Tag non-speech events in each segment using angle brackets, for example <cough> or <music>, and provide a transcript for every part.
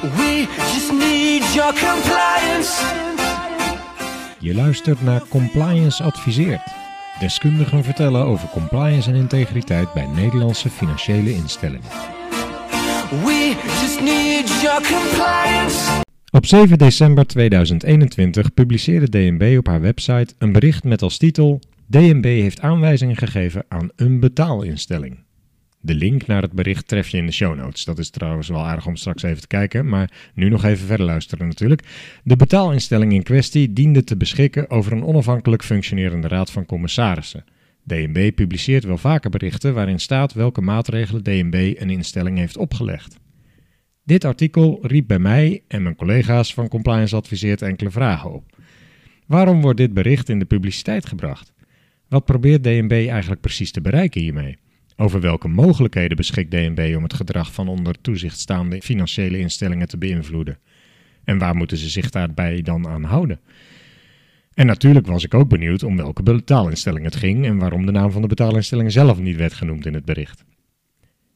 We just need your compliance. Je luistert naar Compliance Adviseert. Deskundigen vertellen over compliance en integriteit bij Nederlandse financiële instellingen. We just need your compliance. Op 7 december 2021 publiceerde DNB op haar website een bericht met als titel DNB heeft aanwijzingen gegeven aan een betaalinstelling. De link naar het bericht tref je in de show notes. Dat is trouwens wel aardig om straks even te kijken, maar nu nog even verder luisteren natuurlijk. De betaalinstelling in kwestie diende te beschikken over een onafhankelijk functionerende raad van commissarissen. DNB publiceert wel vaker berichten waarin staat welke maatregelen DNB een instelling heeft opgelegd. Dit artikel riep bij mij en mijn collega's van Compliance Adviseert enkele vragen op. Waarom wordt dit bericht in de publiciteit gebracht? Wat probeert DNB eigenlijk precies te bereiken hiermee? Over welke mogelijkheden beschikt DNB om het gedrag van onder toezicht staande financiële instellingen te beïnvloeden? En waar moeten ze zich daarbij dan aan houden? En natuurlijk was ik ook benieuwd om welke betaalinstelling het ging en waarom de naam van de betaalinstelling zelf niet werd genoemd in het bericht.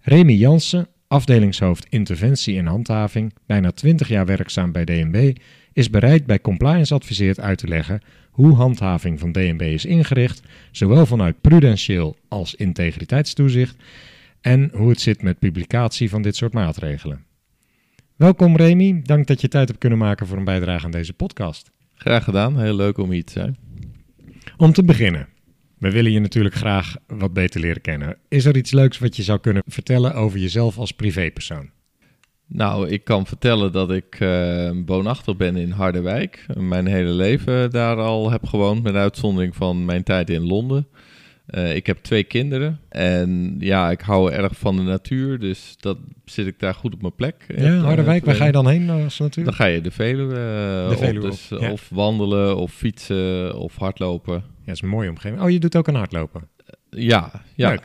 Remy Jansen, afdelingshoofd interventie en handhaving, bijna 20 jaar werkzaam bij DNB, is bereid bij Compliance Adviseert uit te leggen hoe handhaving van DNB is ingericht, zowel vanuit prudentieel als integriteitstoezicht, en hoe het zit met publicatie van dit soort maatregelen. Welkom Remy, dank dat je tijd hebt kunnen maken voor een bijdrage aan deze podcast. Graag gedaan, heel leuk om hier te zijn. Om te beginnen, we willen je natuurlijk graag wat beter leren kennen. Is er iets leuks wat je zou kunnen vertellen over jezelf als privépersoon? Nou, ik kan vertellen dat ik uh, woonachtig ben in Harderwijk. Mijn hele leven daar al heb gewoond, met uitzondering van mijn tijd in Londen. Uh, ik heb twee kinderen en ja, ik hou erg van de natuur, dus dat zit ik daar goed op mijn plek. Ja, Harderwijk, waar ga je dan heen als natuur? Dan ga je de Veluwe, uh, De Veluwe op, dus, op, ja. of wandelen, of fietsen, of hardlopen. Ja, dat is een mooie omgeving. Oh, je doet ook een hardlopen. Ja, ja. Leuk.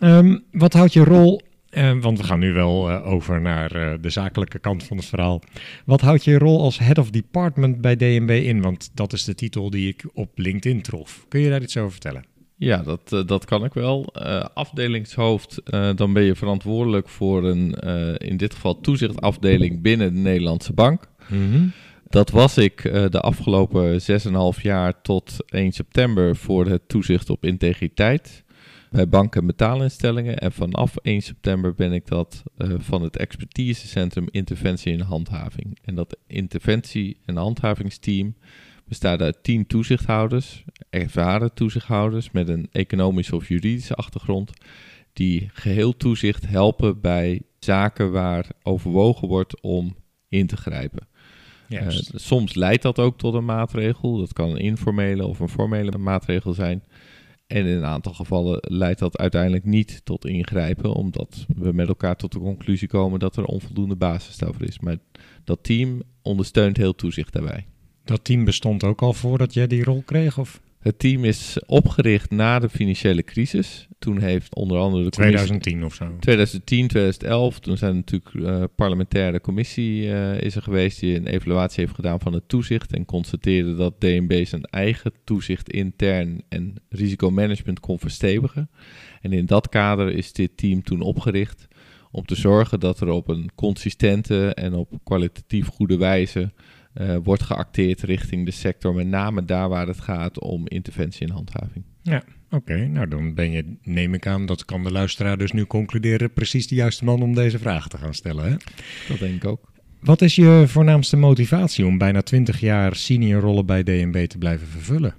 Ehm, wat houdt je rol, eh, want we gaan nu wel eh, over naar eh, de zakelijke kant van het verhaal. Wat houdt je rol als head of department bij DNB in? Want dat is de titel die ik op LinkedIn trof. Kun je daar iets over vertellen? Ja, dat, dat kan ik wel. Afdelingshoofd, dan ben je verantwoordelijk voor een, in dit geval toezichtafdeling binnen de Nederlandse Bank. Dat was ik de afgelopen 6,5 jaar tot 1 september voor het toezicht op integriteit bij banken en betaalinstellingen. En vanaf 1 september ben ik dat eh, van het expertisecentrum interventie en handhaving. En dat interventie- en handhavingsteam bestaat uit 10 toezichthouders, ervaren toezichthouders met een economische of juridische achtergrond, die geheel toezicht helpen bij zaken waar overwogen wordt om in te grijpen. Eh, soms leidt dat ook tot een maatregel. Dat kan een informele of een formele maatregel zijn. En in een aantal gevallen leidt dat uiteindelijk niet tot ingrijpen, omdat we met elkaar tot de conclusie komen dat er onvoldoende basis daarvoor is. Maar dat team ondersteunt heel toezicht daarbij. dat team bestond ook al voordat jij die rol kreeg? Of Het team is opgericht na de financiële crisis. Toen heeft onder andere de commissie- 2010 of zo? 2010, 2011, toen zijn natuurlijk eh parlementaire commissie eh, is er geweest die een evaluatie heeft gedaan van het toezicht en constateerde dat DNB zijn eigen toezicht intern en risicomanagement kon verstevigen. En in dat kader is dit team toen opgericht om te zorgen dat er op een consistente en op kwalitatief goede wijze eh, wordt geacteerd richting de sector, met name daar waar het gaat om interventie en handhaving. Oké, nou dan ben je, neem ik aan, dat kan de luisteraar dus nu concluderen, precies de juiste man om deze vragen te gaan stellen. Hè? Dat denk ik ook. Wat is je voornaamste motivatie om bijna 20 jaar senior rollen bij DNB te blijven vervullen?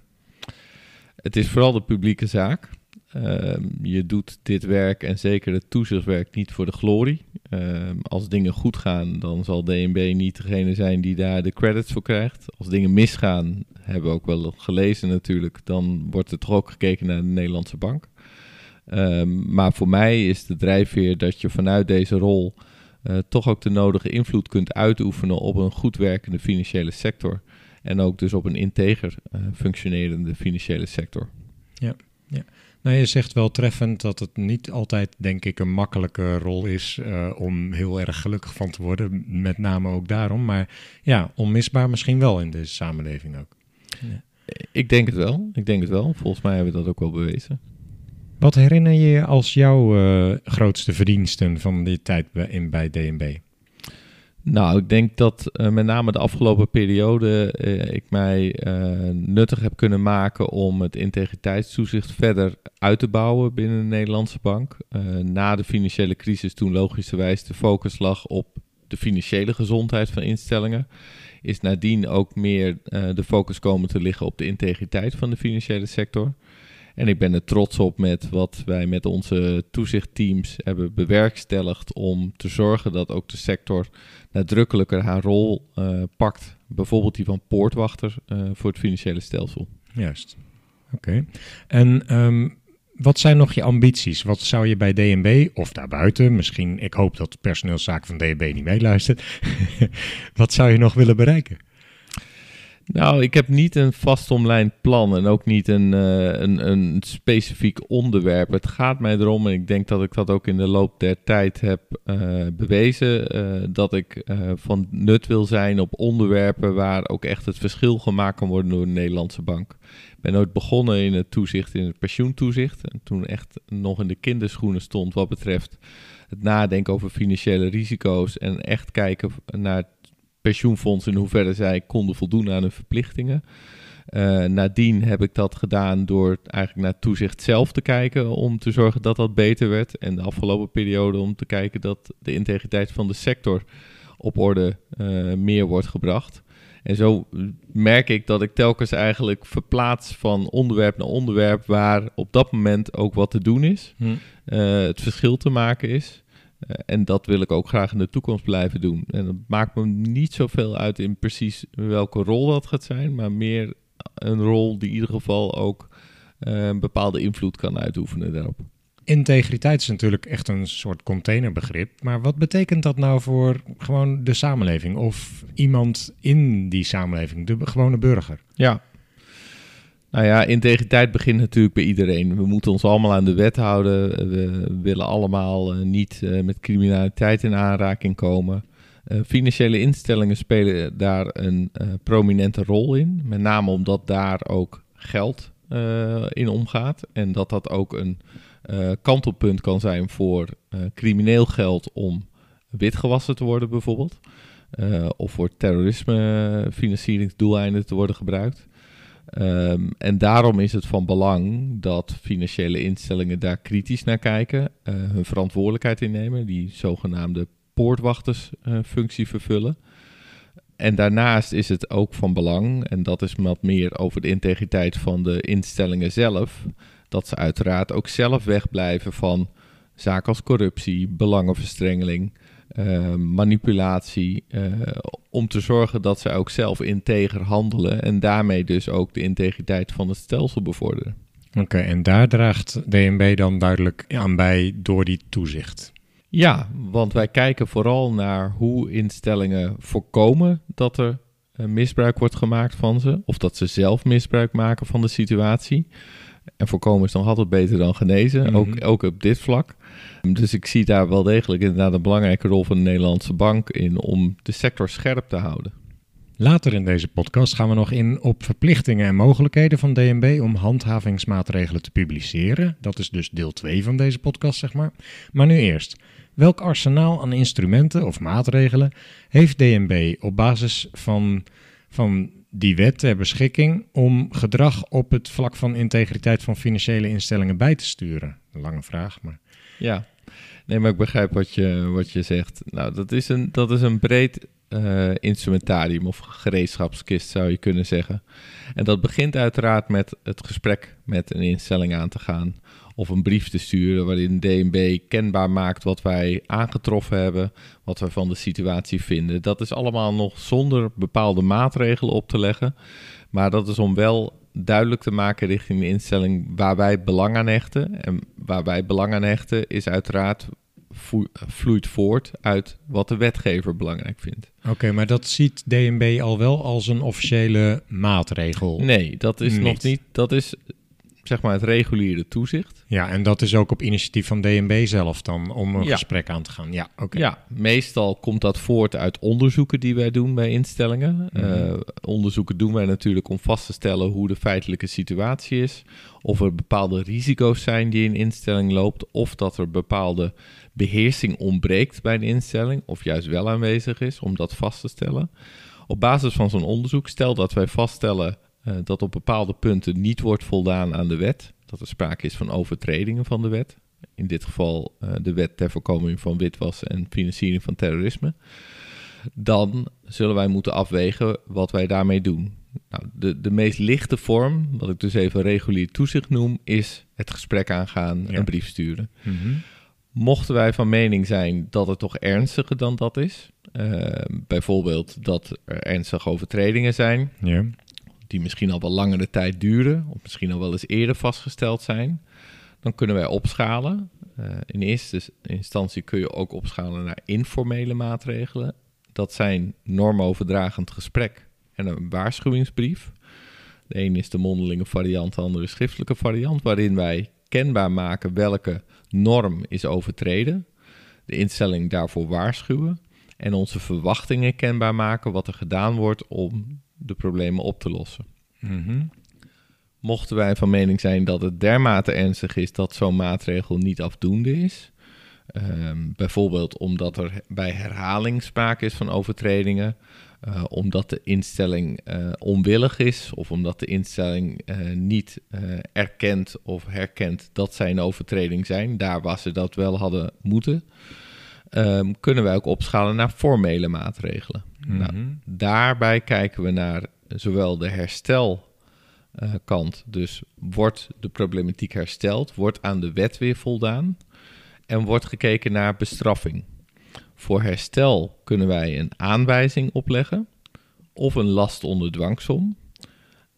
Het is vooral de publieke zaak. Ehm, je doet dit werk en zeker het toezichtwerk niet voor de glorie. Ehm, als dingen goed gaan, dan zal DNB niet degene zijn die daar de credits voor krijgt. Als dingen misgaan, hebben we ook wel gelezen natuurlijk, dan wordt er toch ook gekeken naar de Nederlandse bank. Ehm, maar voor mij is de drijfveer dat je vanuit deze rol eh, toch ook de nodige invloed kunt uitoefenen op een goed werkende financiële sector. En ook dus op een integer eh, functionerende financiële sector. Nou, je zegt wel treffend dat het niet altijd, denk ik, een makkelijke rol is eh, om heel erg gelukkig van te worden. Met name ook daarom. Maar ja, onmisbaar misschien wel in deze samenleving ook. Ik denk het wel. Ik denk het wel. Volgens mij hebben we dat ook wel bewezen. Wat herinner je als jouw eh, grootste verdiensten van die tijd bij, in, bij DNB? Nou, ik denk dat uh, met name de afgelopen periode uh, ik mij uh, nuttig heb kunnen maken om het integriteitstoezicht verder uit te bouwen binnen de Nederlandse bank. na de financiële crisis, toen logischerwijs de focus lag op de financiële gezondheid van instellingen, is nadien ook meer de focus komen te liggen op de integriteit van de financiële sector. En ik ben er trots op met wat wij met onze toezichtteams hebben bewerkstelligd om te zorgen dat ook de sector nadrukkelijker haar rol uh, pakt. Bijvoorbeeld die van poortwachter uh, voor het financiële stelsel. Juist. Oké. En um, wat zijn nog je ambities? Wat zou je bij DNB of daarbuiten, misschien, ik hoop dat personeelszaken van DNB niet meeluistert, <laughs> wat zou je nog willen bereiken? Nou, ik heb niet een vastomlijnd plan en ook niet een, uh, een, een specifiek onderwerp. Het gaat mij erom, en ik denk dat ik dat ook in de loop der tijd heb uh, bewezen, uh, dat ik van nut wil zijn op onderwerpen waar ook echt het verschil gemaakt kan worden door de Nederlandse bank. Ik ben ooit begonnen in het toezicht, in het pensioentoezicht. En toen echt nog in de kinderschoenen stond wat betreft het nadenken over financiële risico's en echt kijken naar in hoeverre zij konden voldoen aan hun verplichtingen. Uh, nadien heb ik dat gedaan door eigenlijk naar toezicht zelf te kijken om te zorgen dat dat beter werd. En de afgelopen periode om te kijken dat de integriteit van de sector op orde uh, meer wordt gebracht. En zo merk ik dat ik telkens eigenlijk verplaats van onderwerp naar onderwerp waar op dat moment ook wat te doen is, hm. uh, het verschil te maken is. Uh, en dat wil ik ook graag in de toekomst blijven doen. En dat maakt me niet zoveel uit in precies welke rol dat gaat zijn, maar meer een rol die in ieder geval ook uh, een bepaalde invloed kan uitoefenen daarop. Integriteit is natuurlijk echt een soort containerbegrip. Maar wat betekent dat nou voor gewoon de samenleving of iemand in die samenleving, de gewone burger? Ja, nou ja, integriteit begint natuurlijk bij iedereen. We moeten ons allemaal aan de wet houden. We willen allemaal uh, niet uh, met criminaliteit in aanraking komen. Uh, financiële instellingen spelen daar een prominente rol in. Met name omdat daar ook geld in omgaat. En dat dat ook een kantelpunt kan zijn voor crimineel geld om witgewassen te worden bijvoorbeeld. of voor terrorismefinancieringsdoeleinden te worden gebruikt. Um, en daarom is het van belang dat financiële instellingen daar kritisch naar kijken, uh, hun verantwoordelijkheid innemen, die zogenaamde poortwachtersfunctie uh, vervullen. En daarnaast is het ook van belang, en dat is wat meer over de integriteit van de instellingen zelf, dat ze uiteraard ook zelf wegblijven van zaken als corruptie, belangenverstrengeling, uh, manipulatie, uh, om te zorgen dat zij ook zelf integer handelen en daarmee dus ook de integriteit van het stelsel bevorderen. Oké, en daar draagt DNB dan duidelijk aan bij door die toezicht. Ja, want wij kijken vooral naar hoe instellingen voorkomen dat er uh, misbruik wordt gemaakt van ze, of dat ze zelf misbruik maken van de situatie. En voorkomen is nog altijd beter dan genezen, mm -hmm. ook, ook op dit vlak. Dus ik zie daar wel degelijk inderdaad een belangrijke rol van de Nederlandse bank in om de sector scherp te houden. Later in deze podcast gaan we nog in op verplichtingen en mogelijkheden van DNB om handhavingsmaatregelen te publiceren. Dat is dus deel 2 van deze podcast, zeg maar. Maar nu eerst. Welk arsenaal aan instrumenten of maatregelen heeft DNB op basis van, van die wet ter beschikking om gedrag op het vlak van integriteit van financiële instellingen bij te sturen? Lange vraag, maar. Ja, nee, maar ik begrijp wat je, wat je zegt. Nou, dat is een, dat is een breed uh, instrumentarium of gereedschapskist zou je kunnen zeggen. En dat begint uiteraard met het gesprek met een instelling aan te gaan of een brief te sturen waarin DNB kenbaar maakt wat wij aangetroffen hebben, wat we van de situatie vinden. Dat is allemaal nog zonder bepaalde maatregelen op te leggen, maar dat is om wel duidelijk te maken richting de instelling waar wij belang aan hechten. En waar wij belang aan hechten is uiteraard vloeit voort uit wat de wetgever belangrijk vindt. Oké, maar dat ziet DNB al wel als een officiële maatregel? Nee, dat is nog niet. Dat is zeg maar het reguliere toezicht. Ja, en dat is ook op initiatief van DNB zelf dan om een Ja. gesprek aan te gaan. Ja, oké. Ja, meestal komt dat voort uit onderzoeken die wij doen bij instellingen. Eh, onderzoeken doen wij natuurlijk om vast te stellen hoe de feitelijke situatie is. Of er bepaalde risico's zijn die een instelling loopt. Of dat er bepaalde beheersing ontbreekt bij een instelling. Of juist wel aanwezig is om dat vast te stellen. Op basis van zo'n onderzoek, stel dat wij vaststellen eh, dat op bepaalde punten niet wordt voldaan aan de wet. Dat er sprake is van overtredingen van de wet. In dit geval eh, de wet ter voorkoming van witwas en financiering van terrorisme. Dan zullen wij moeten afwegen wat wij daarmee doen. Nou, de, de meest lichte vorm, wat ik dus even regulier toezicht noem, is het gesprek aangaan, Ja. een brief sturen. Mhm. Mochten wij van mening zijn dat het toch ernstiger dan dat is, eh, bijvoorbeeld dat er ernstige overtredingen zijn, ja. Die misschien al wel langere tijd duren, of misschien al wel eens eerder vastgesteld zijn, dan kunnen wij opschalen. Eh, in eerste instantie kun je ook opschalen naar informele maatregelen. Dat zijn normoverdragend gesprek en een waarschuwingsbrief. De ene is de mondelinge variant, de andere schriftelijke variant, waarin wij kenbaar maken welke norm is overtreden, de instelling daarvoor waarschuwen en onze verwachtingen kenbaar maken wat er gedaan wordt om de problemen op te lossen. Mhm. Mochten wij van mening zijn dat het dermate ernstig is dat zo'n maatregel niet afdoende is, ehm, bijvoorbeeld omdat er bij herhaling sprake is van overtredingen, eh, omdat de instelling eh, onwillig is of omdat de instelling eh, niet erkent of herkent dat zij een overtreding zijn, daar waar ze dat wel hadden moeten, ehm, kunnen wij ook opschalen naar formele maatregelen. Nou, Mhm. daarbij kijken we naar zowel de herstelkant, dus wordt de problematiek hersteld, wordt aan de wet weer voldaan en wordt gekeken naar bestraffing. Voor herstel kunnen wij een aanwijzing opleggen of een last onder dwangsom.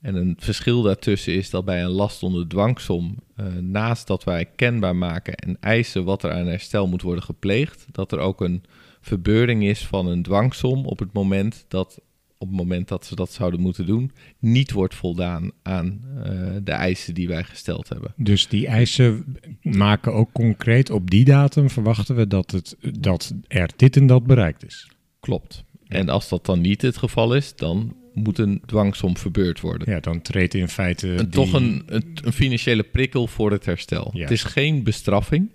En een verschil daartussen is dat bij een last onder dwangsom, eh, naast dat wij kenbaar maken en eisen wat er aan herstel moet worden gepleegd, dat er ook een verbeuring is van een dwangsom op het moment dat, op het moment dat ze dat zouden moeten doen, niet wordt voldaan aan eh, de eisen die wij gesteld hebben. Dus die eisen maken ook concreet op die datum verwachten we dat, het, dat er dit en dat bereikt is. Klopt. En als dat dan niet het geval is, dan moet een dwangsom verbeurd worden. Ja, dan treedt in feite En die- Toch een, een, een financiële prikkel voor het herstel. Ja. Het is geen bestraffing,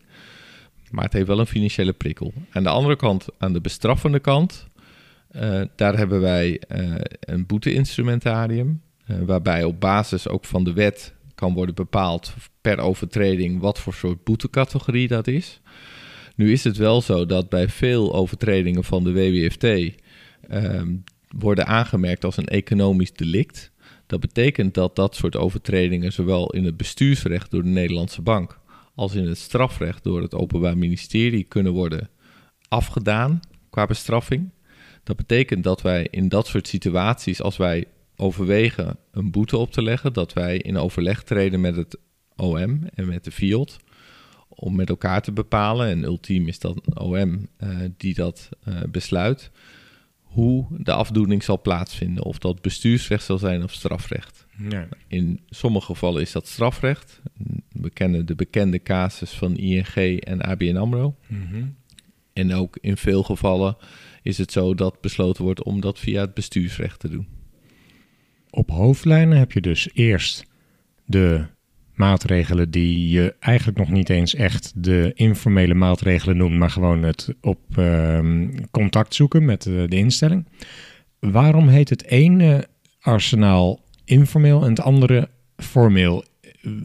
maar het heeft wel een financiële prikkel. Aan de andere kant, aan de bestraffende kant, eh, daar hebben wij eh, een boeteinstrumentarium, eh, waarbij op basis ook van de wet kan worden bepaald per overtreding wat voor soort boetecategorie dat is. Nu is het wel zo dat bij veel overtredingen van de WWFT ehm, worden aangemerkt als een economisch delict. Dat betekent dat dat soort overtredingen zowel in het bestuursrecht door de Nederlandse Bank als in het strafrecht door het Openbaar Ministerie kunnen worden afgedaan qua bestraffing. Dat betekent dat wij in dat soort situaties, als wij overwegen een boete op te leggen, dat wij in overleg treden met het OM en met de FIOD om met elkaar te bepalen, en ultiem is dat OM eh, die dat eh, besluit, hoe de afdoening zal plaatsvinden. Of dat bestuursrecht zal zijn of strafrecht. Ja. In sommige gevallen is dat strafrecht. We kennen de bekende casus van ING en ABN AMRO. Mhm. En ook in veel gevallen is het zo dat besloten wordt om dat via het bestuursrecht te doen. Op hoofdlijnen heb je dus eerst de maatregelen die je eigenlijk nog niet eens echt de informele maatregelen noemt, maar gewoon het op ehm, contact zoeken met eh, de instelling. Waarom heet het ene arsenaal informeel en het andere formeel?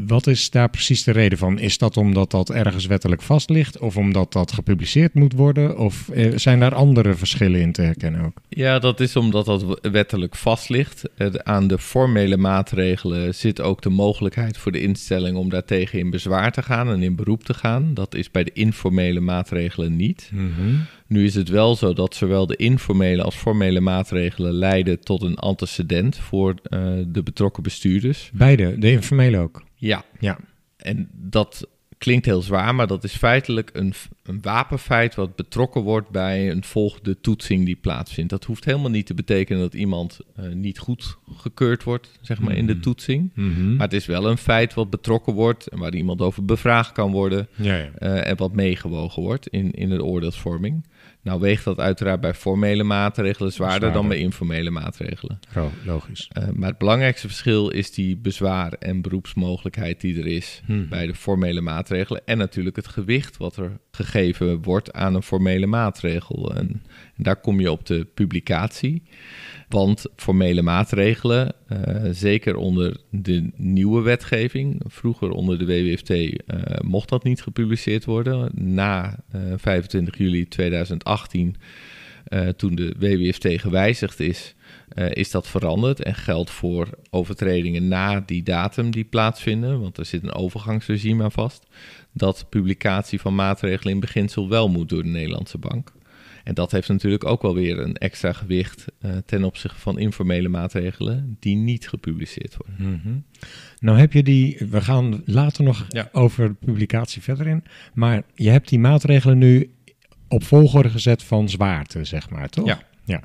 Wat is daar precies de reden van? Is dat omdat dat ergens wettelijk vast ligt of omdat dat gepubliceerd moet worden? Of eh, zijn daar andere verschillen in te herkennen ook? Ja, dat is omdat dat wettelijk vast ligt. Aan de formele maatregelen zit ook de mogelijkheid voor de instelling om daartegen in bezwaar te gaan en in beroep te gaan. Dat is bij de informele maatregelen niet. Nu is het wel zo dat zowel de informele als formele maatregelen leiden tot een antecedent voor eh, de betrokken bestuurders. Beide, de informele ook. Ja, Ja. en dat klinkt heel zwaar, maar dat is feitelijk een, een wapenfeit wat betrokken wordt bij een volgende toetsing die plaatsvindt. Dat hoeft helemaal niet te betekenen dat iemand uh, niet goed gekeurd wordt, zeg maar, in de Mhm. toetsing. Mhm. Maar het is wel een feit wat betrokken wordt en waar iemand over bevraagd kan worden ja, ja. eh, en wat meegewogen wordt in, in de oordeelsvorming. Nou weegt dat uiteraard bij formele maatregelen zwaarder, dan bij informele maatregelen. Logisch. Eh, maar het belangrijkste verschil is die bezwaar- en beroepsmogelijkheid die er is Mhm. bij de formele maatregelen. En natuurlijk het gewicht wat er gegeven wordt aan een formele maatregel. En, en daar kom je op de publicatie. Want formele maatregelen, eh, zeker onder de nieuwe wetgeving, vroeger onder de WWFT eh, mocht dat niet gepubliceerd worden. Na eh, 25 juli 2018, eh, toen de WWFT gewijzigd is, eh, is dat veranderd en geldt voor overtredingen na die datum die plaatsvinden, want er zit een overgangsregime aan vast, dat publicatie van maatregelen in beginsel wel moet door de Nederlandse bank. En dat heeft natuurlijk ook wel weer een extra gewicht eh, ten opzichte van informele maatregelen die niet gepubliceerd worden. Mhm. Nou heb je die, we gaan later nog Ja. over de publicatie verder in, maar je hebt die maatregelen nu op volgorde gezet van zwaarte, zeg maar, toch? Ja. ja.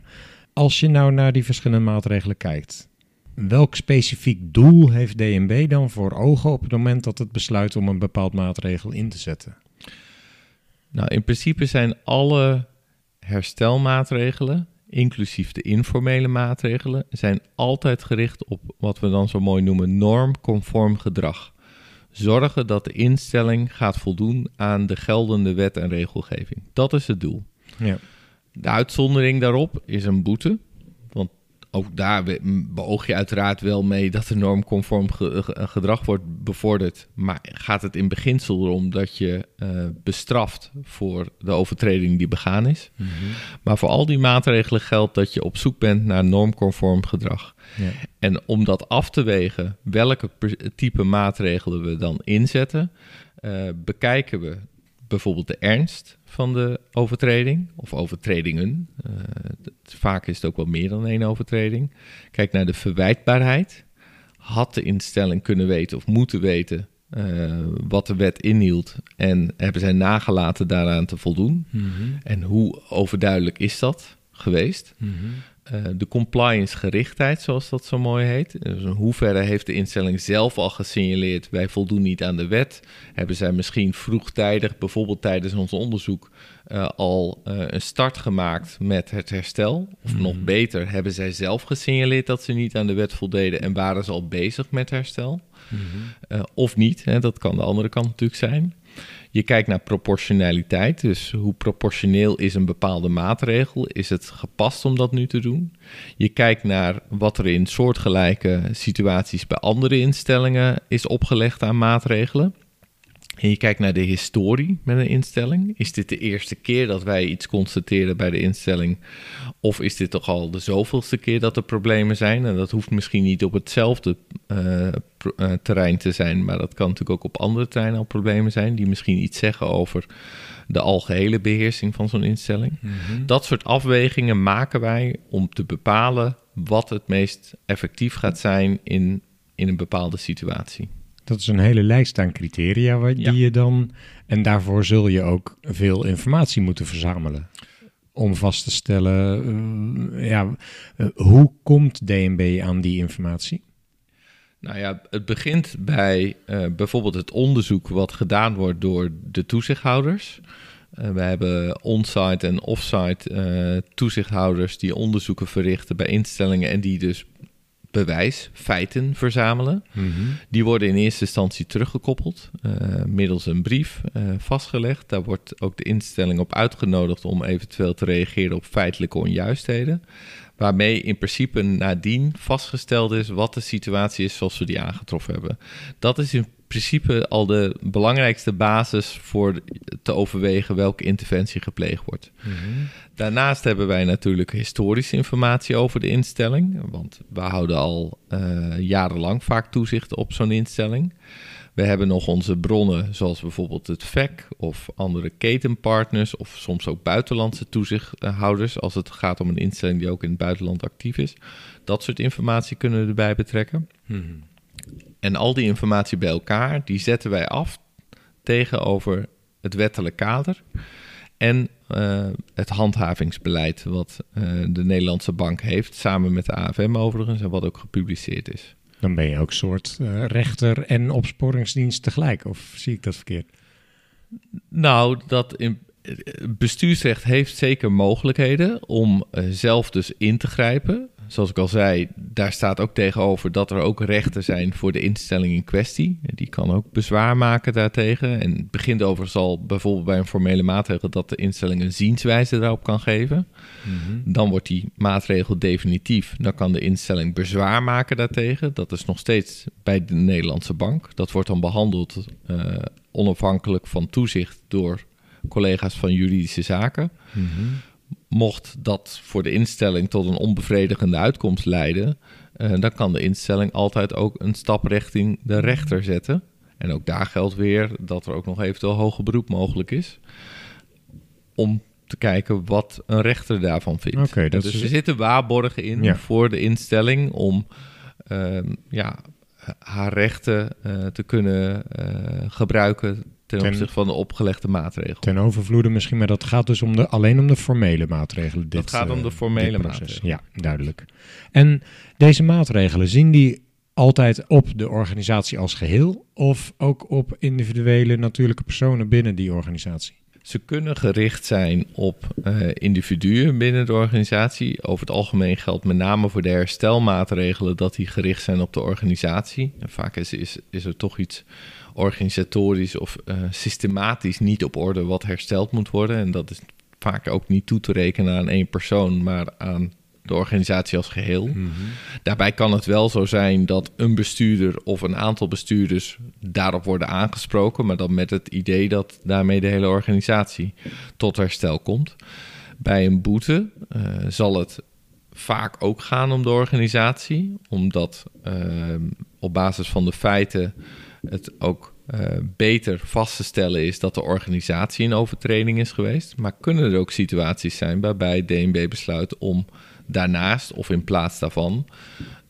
Als je nou naar die verschillende maatregelen kijkt, welk specifiek doel heeft DNB dan voor ogen op het moment dat het besluit om een bepaald maatregel in te zetten? Nou, in principe zijn alle herstelmaatregelen, inclusief de informele maatregelen, zijn altijd gericht op wat we dan zo mooi noemen normconform gedrag. Zorgen dat de instelling gaat voldoen aan de geldende wet en regelgeving. Dat is het doel. Ja. De uitzondering daarop is een boete. Ook daar beoog je uiteraard wel mee dat er normconform ge- ge- gedrag wordt bevorderd. Maar gaat het in beginsel erom dat je eh, bestraft voor de overtreding die begaan is. Maar voor al die maatregelen geldt dat je op zoek bent naar normconform gedrag. Ja. En om dat af te wegen, welke type maatregelen we dan inzetten, eh, bekijken we bijvoorbeeld de ernst van de overtreding of overtredingen. Eh, vaak is het ook wel meer dan één overtreding. Kijk naar de verwijtbaarheid. Had de instelling kunnen weten of moeten weten eh, wat de wet inhield en hebben zij nagelaten daaraan te voldoen? En hoe overduidelijk is dat geweest? Eh, de compliance gerichtheid, zoals dat zo mooi heet. Dus in hoeverre heeft de instelling zelf al gesignaleerd... wij voldoen niet aan de wet? Hebben zij misschien vroegtijdig, bijvoorbeeld tijdens ons onderzoek... eh, al eh, een start gemaakt met het herstel? Of nog beter, hebben zij zelf gesignaleerd dat ze niet aan de wet voldeden... en waren ze al bezig met herstel? Eh, of niet, hè, dat kan de andere kant natuurlijk zijn. Je kijkt naar proportionaliteit, dus hoe proportioneel is een bepaalde maatregel? Is het gepast om dat nu te doen? Je kijkt naar wat er in soortgelijke situaties bij andere instellingen is opgelegd aan maatregelen. En je kijkt naar de historie met een instelling. Is dit de eerste keer dat wij iets constateren bij de instelling? Of is dit toch al de zoveelste keer dat er problemen zijn? En dat hoeft misschien niet op hetzelfde terrein te zijn, maar dat kan natuurlijk ook op andere terreinen al problemen zijn, die misschien iets zeggen over de algehele beheersing van zo'n instelling. Dat soort afwegingen maken wij om te bepalen wat het meest effectief gaat zijn in, in een bepaalde situatie. Dat is een hele lijst aan criteria waar, Ja. die je dan. En daarvoor zul je ook veel informatie moeten verzamelen. Om vast te stellen, eh, ja, eh, hoe komt DNB aan die informatie? Nou ja, het begint bij eh, bijvoorbeeld het onderzoek wat gedaan wordt door de toezichthouders. Eh, we hebben on-site en off-site eh, toezichthouders die onderzoeken verrichten bij instellingen en die dus bewijs, feiten verzamelen. Die worden in eerste instantie teruggekoppeld middels een brief vastgelegd. Daar wordt ook de instelling op uitgenodigd om eventueel te reageren op feitelijke onjuistheden. Waarmee in principe nadien vastgesteld is wat de situatie is zoals we die aangetroffen hebben. Dat is in principe al de belangrijkste basis voor te overwegen welke interventie gepleegd wordt. Daarnaast hebben wij natuurlijk historische informatie over de instelling, want we houden al eh, jarenlang vaak toezicht op zo'n instelling. We hebben nog onze bronnen, zoals bijvoorbeeld het VEC of andere ketenpartners, of soms ook buitenlandse toezichthouders, als het gaat om een instelling die ook in het buitenland actief is. Dat soort informatie kunnen we erbij betrekken. En al die informatie bij elkaar, die zetten wij af tegenover het wettelijk kader en eh, het handhavingsbeleid wat eh, de Nederlandse bank heeft, samen met de AFM overigens, en wat ook gepubliceerd is. Dan ben je ook soort eh, rechter en opsporingsdienst tegelijk, of zie ik dat verkeerd? Nou, dat in, bestuursrecht heeft zeker mogelijkheden om zelf dus in te grijpen zoals ik al zei, daar staat ook tegenover dat er ook rechten zijn voor de instelling in kwestie. Die kan ook bezwaar maken daartegen. En het begint overigens al bijvoorbeeld bij een formele maatregel dat de instelling een zienswijze daarop kan geven. Mhm. Dan wordt die maatregel definitief. Dan kan de instelling bezwaar maken daartegen. Dat is nog steeds bij de Nederlandse bank. Dat wordt dan behandeld uh, onafhankelijk van toezicht door collega's van juridische zaken. Mm mocht dat voor de instelling tot een onbevredigende uitkomst leiden, uh, dan kan de instelling altijd ook een stap richting de rechter zetten. En ook daar geldt weer dat er ook nog eventueel hoger beroep mogelijk is. Om te kijken wat een rechter daarvan vindt. Okay, dat dus er zitten waarborgen in voor de instelling om ehm, ja, haar rechten uh, te kunnen uh, gebruiken ten, opzichte van de opgelegde maatregelen. Ten overvloede misschien, maar dat gaat dus om de, alleen om de formele maatregelen. Dit, dat gaat om de eh, formele maatregelen. Ja, duidelijk. En deze maatregelen, zien die altijd op de organisatie als geheel of ook op individuele natuurlijke personen binnen die organisatie? Ze kunnen gericht zijn op uh, individuen binnen de organisatie. Over het algemeen geldt met name voor de herstelmaatregelen dat die gericht zijn op de organisatie. En vaak is, is, is er toch iets organisatorisch of uh, systematisch niet op orde wat hersteld moet worden. En dat is vaak ook niet toe te rekenen aan één persoon, maar aan de organisatie als geheel. Mhm. Daarbij kan het wel zo zijn dat een bestuurder of een aantal bestuurders daarop worden aangesproken, maar dan met het idee dat daarmee de hele organisatie tot herstel komt. Bij een boete uh, zal het vaak ook gaan om de organisatie, omdat uh, op basis van de feiten het ook uh, beter vast te stellen is dat de organisatie in overtreding is geweest. Maar kunnen er ook situaties zijn waarbij DNB besluit om daarnaast of in plaats daarvan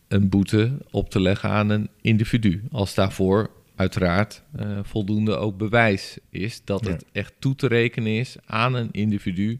een boete op te leggen aan een individu. Als daarvoor uiteraard uh, voldoende ook bewijs is dat het echt toe te rekenen is aan een individu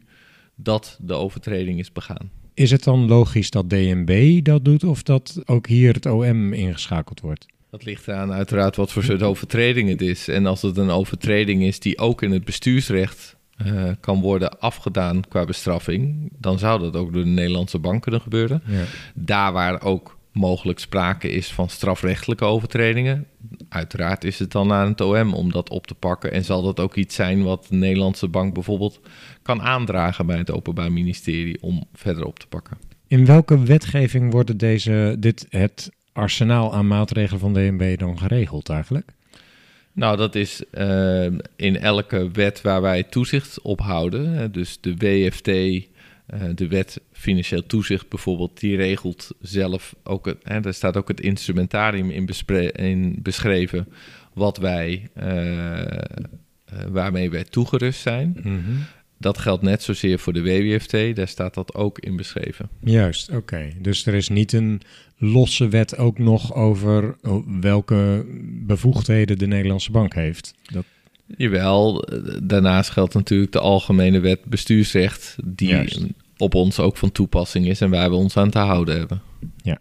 dat de overtreding is begaan. Is het dan logisch dat DNB dat doet of dat ook hier het OM ingeschakeld wordt? Dat ligt eraan uiteraard wat voor soort overtreding het is. En als het een overtreding is die ook in het bestuursrecht uh, kan worden afgedaan qua bestraffing, dan zou dat ook door de Nederlandse bank kunnen gebeuren. Ja. Daar waar ook mogelijk sprake is van strafrechtelijke overtredingen, uiteraard is het dan aan het OM om dat op te pakken. En zal dat ook iets zijn wat de Nederlandse bank bijvoorbeeld kan aandragen bij het Openbaar Ministerie om verder op te pakken. In welke wetgeving worden deze, dit, het arsenaal aan maatregelen van DNB dan geregeld eigenlijk? Nou, dat is uh, in elke wet waar wij toezicht op houden. Dus de WFT, uh, eh, de wet financieel toezicht bijvoorbeeld, die regelt zelf ook het. Hè, daar staat ook het instrumentarium in, in beschreven wat wij, uh, waarmee wij toegerust zijn. Mm dat geldt net zozeer voor de WWFT, daar staat dat ook in beschreven. Juist, oké. Dus er is niet een losse wet ook nog over welke bevoegdheden de Nederlandse bank heeft. Dat... Jawel, daarnaast geldt natuurlijk de algemene wet bestuursrecht, die op ons ook van toepassing is en waar we ons aan te houden hebben. Ja.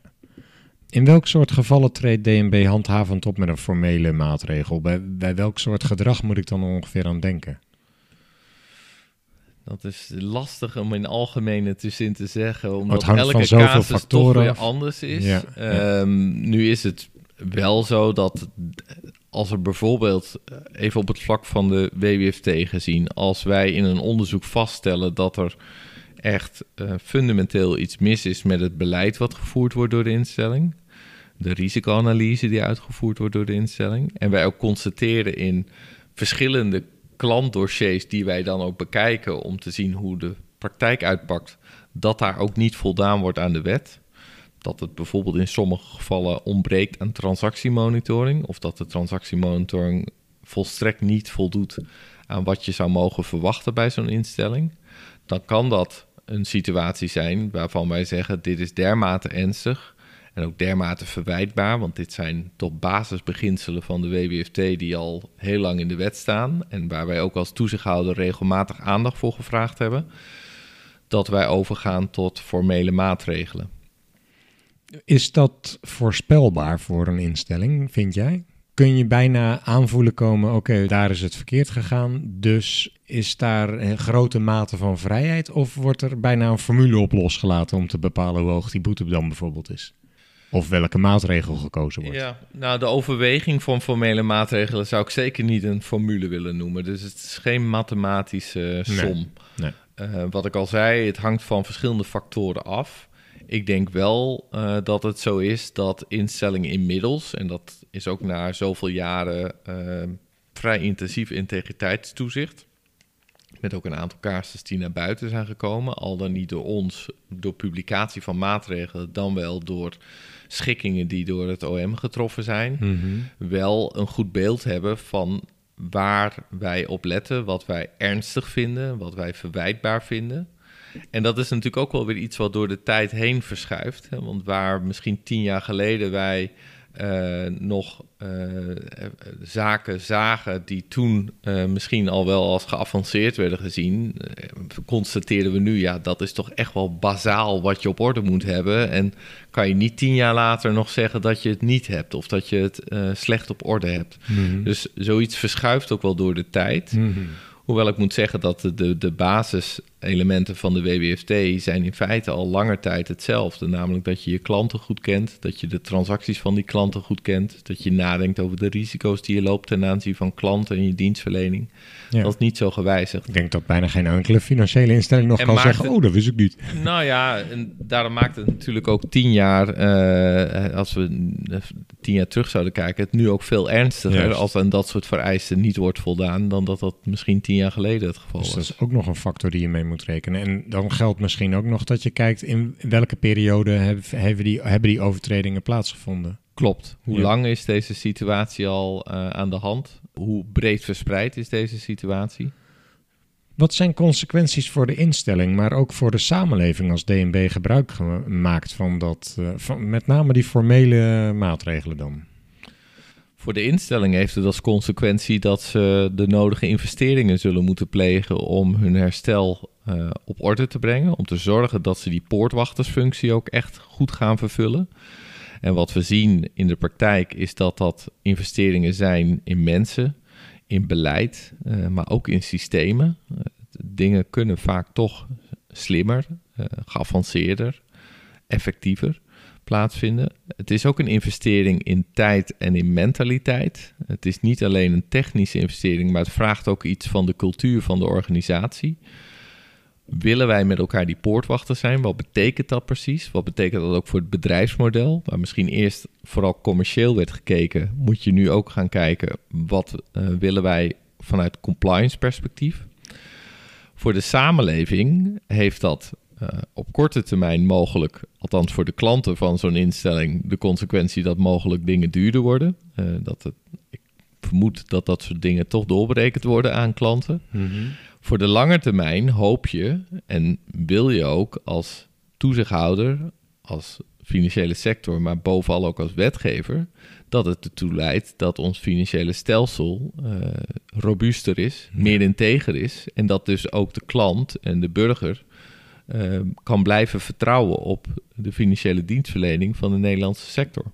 In welk soort gevallen treedt DNB handhavend op met een formele maatregel? Bij, bij welk soort gedrag moet ik dan ongeveer aan denken? Dat is lastig om in algemene zin te zeggen, omdat elke casus toch weer anders is. Ehm, nu is het wel zo dat als er bijvoorbeeld, eh, even op het vlak van de WWFT gezien, als wij in een onderzoek vaststellen dat er echt uh, fundamenteel iets mis is met het beleid wat gevoerd wordt door de instelling, de risicoanalyse die uitgevoerd wordt door de instelling, en wij ook constateren in verschillende klantdossiers die wij dan ook bekijken om te zien hoe de praktijk uitpakt, dat daar ook niet voldaan wordt aan de wet. Dat het bijvoorbeeld in sommige gevallen ontbreekt aan transactiemonitoring, of dat de transactiemonitoring volstrekt niet voldoet aan wat je zou mogen verwachten bij zo'n instelling, dan kan dat een situatie zijn waarvan wij zeggen: dit is dermate ernstig En ook dermate verwijtbaar, want dit zijn toch basisbeginselen van de WWFT die al heel lang in de wet staan. En waar wij ook als toezichthouder regelmatig aandacht voor gevraagd hebben. Dat wij overgaan tot formele maatregelen. Is dat voorspelbaar voor een instelling, vind jij? Kun je bijna aanvoelen komen, oké, daar is het verkeerd gegaan, dus is daar een grote mate van vrijheid? Of wordt er bijna een formule op losgelaten om te bepalen hoe hoog die boete dan bijvoorbeeld is? Of welke maatregel gekozen wordt? Ja, nou, de overweging van formele maatregelen zou ik zeker niet een formule willen noemen. Dus het is geen mathematische som. Nee. Uh, wat ik al zei, het hangt van verschillende factoren af. Ik denk wel uh, dat het zo is dat instellingen inmiddels, en dat is ook na zoveel jaren uh, vrij intensief integriteitstoezicht, met ook een aantal casus die naar buiten zijn gekomen, al dan niet door ons, door publicatie van maatregelen, dan wel door schikkingen die door het OM getroffen zijn, Mm -hmm. wel een goed beeld hebben van waar wij op letten, wat wij ernstig vinden, wat wij verwijtbaar vinden. En dat is natuurlijk ook wel weer iets wat door de tijd heen verschuift. Hè? Want waar misschien tien jaar geleden wij nog uh, zaken zagen die toen misschien al wel als geavanceerd werden gezien, constateerden we nu, ja, dat is toch echt wel bazaal wat je op orde moet hebben. En kan je niet tien jaar later nog zeggen dat je het niet hebt of dat je het slecht op orde hebt. Mm -hmm. Dus zoiets verschuift ook wel door de tijd. Mm -hmm. Hoewel ik moet zeggen dat de, de, de basiselementen van de WWFT zijn in feite al langer tijd hetzelfde. Namelijk dat je je klanten goed kent, dat je de transacties van die klanten goed kent, dat je nadenkt over de risico's die je loopt ten aanzien van klanten en je dienstverlening. Ja. Dat is niet zo gewijzigd. Ik denk dat bijna geen enkele financiële instelling nog En kan zeggen, het- oh, dat wist ik niet. Nou ja, en daarom maakt het natuurlijk ook tien jaar, eh, als we tien jaar terug zouden kijken, het nu ook veel ernstiger Juist. als aan dat soort vereisten niet wordt voldaan dan dat dat misschien tien jaar geleden het geval Dus dat was. is ook nog een factor die je mee moet rekenen. En dan geldt misschien ook nog dat je kijkt in welke periode heb- hebben die, hebben die overtredingen plaatsgevonden. Klopt. Hoe Ja. lang is deze situatie al eh, aan de hand? Hoe breed verspreid is deze situatie? Wat zijn consequenties voor de instelling, maar ook voor de samenleving als DNB gebruik ge- maakt van dat, eh, van met name die formele maatregelen dan? Voor de instelling heeft het als consequentie dat ze de nodige investeringen zullen moeten plegen om hun herstel eh, op orde te brengen. Om te zorgen dat ze die poortwachtersfunctie ook echt goed gaan vervullen. En wat we zien in de praktijk is dat dat investeringen zijn in mensen, in beleid, eh, maar ook in systemen. Eh, dingen kunnen vaak toch slimmer, geavanceerder, effectiever plaatsvinden. Het is ook een investering in tijd en in mentaliteit. Het is niet alleen een technische investering, maar het vraagt ook iets van de cultuur van de organisatie. Willen wij met elkaar die poortwachter zijn? Wat betekent dat precies? Wat betekent dat ook voor het bedrijfsmodel? Waar misschien eerst vooral commercieel werd gekeken, moet je nu ook gaan kijken wat uh, willen wij vanuit compliance perspectief. Voor de samenleving heeft dat uh, op korte termijn mogelijk, althans voor de klanten van zo'n instelling, de consequentie dat mogelijk dingen duurder worden. Uh, dat het, ik vermoed dat dat soort dingen toch doorberekend worden aan klanten. Mm-hmm. Voor de lange termijn hoop je en wil je ook als toezichthouder, als financiële sector, maar bovenal ook als wetgever, dat het ertoe leidt dat ons financiële stelsel uh, robuuster is, ja. meer integer is en dat dus ook de klant en de burger uh, kan blijven vertrouwen op de financiële dienstverlening van de Nederlandse sector.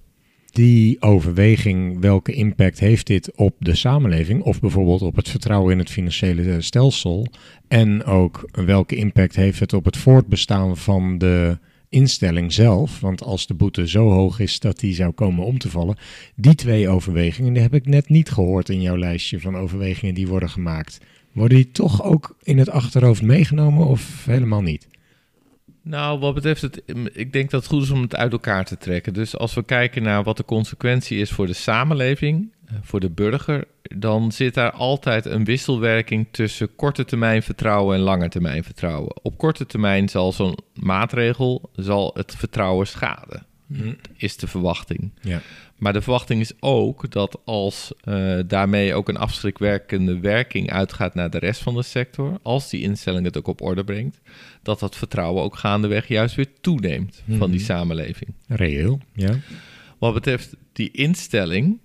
Die overweging, welke impact heeft dit op de samenleving of bijvoorbeeld op het vertrouwen in het financiële stelsel en ook welke impact heeft het op het voortbestaan van de instelling zelf, want als de boete zo hoog is dat die zou komen om te vallen, die twee overwegingen, die heb ik net niet gehoord in jouw lijstje van overwegingen die worden gemaakt. Worden die toch ook in het achterhoofd meegenomen of helemaal niet? Nou, wat betreft het, ik denk dat het goed is om het uit elkaar te trekken. Dus als we kijken naar wat de consequentie is voor de samenleving, voor de burger, dan zit daar altijd een wisselwerking tussen korte termijn vertrouwen en lange termijn vertrouwen. Op korte termijn zal zo'n maatregel zal het vertrouwen schaden. Is de verwachting. Ja. Maar de verwachting is ook dat als eh, daarmee ook een afschrikwerkende werking uitgaat naar de rest van de sector, als die instelling het ook op orde brengt, dat dat vertrouwen ook gaandeweg juist weer toeneemt van die Mhm. samenleving. Reëel, ja. Wat betreft die instelling,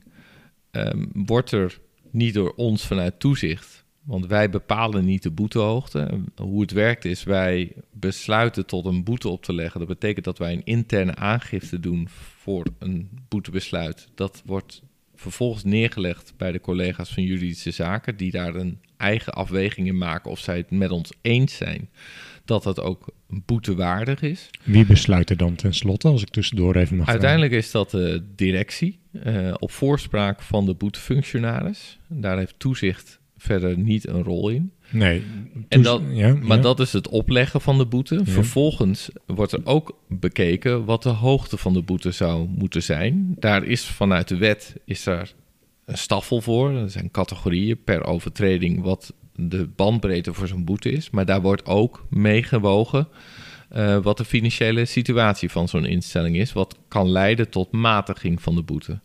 ehm, wordt er niet door ons vanuit toezicht, want wij bepalen niet de boetehoogte. Hoe het werkt is, wij besluiten tot een boete op te leggen. Dat betekent dat wij een interne aangifte doen voor een boetebesluit. Dat wordt vervolgens neergelegd bij de collega's van juridische zaken, die daar een eigen afweging in maken of zij het met ons eens zijn dat dat ook boetewaardig is. Wie besluit er dan tenslotte, als ik tussendoor even mag vragen? Uiteindelijk is dat de directie eh, op voorspraak van de boetefunctionaris. Daar heeft toezicht verder niet een rol in. Nee. En ja, maar ja. dat is het opleggen van de boete. Vervolgens wordt er ook bekeken wat de hoogte van de boete zou moeten zijn. Daar is vanuit de wet is daar een staffel voor. Er zijn categorieën per overtreding wat de bandbreedte voor zo'n boete is. Maar daar wordt ook meegewogen eh, wat de financiële situatie van zo'n instelling is. Wat kan leiden tot matiging van de boete.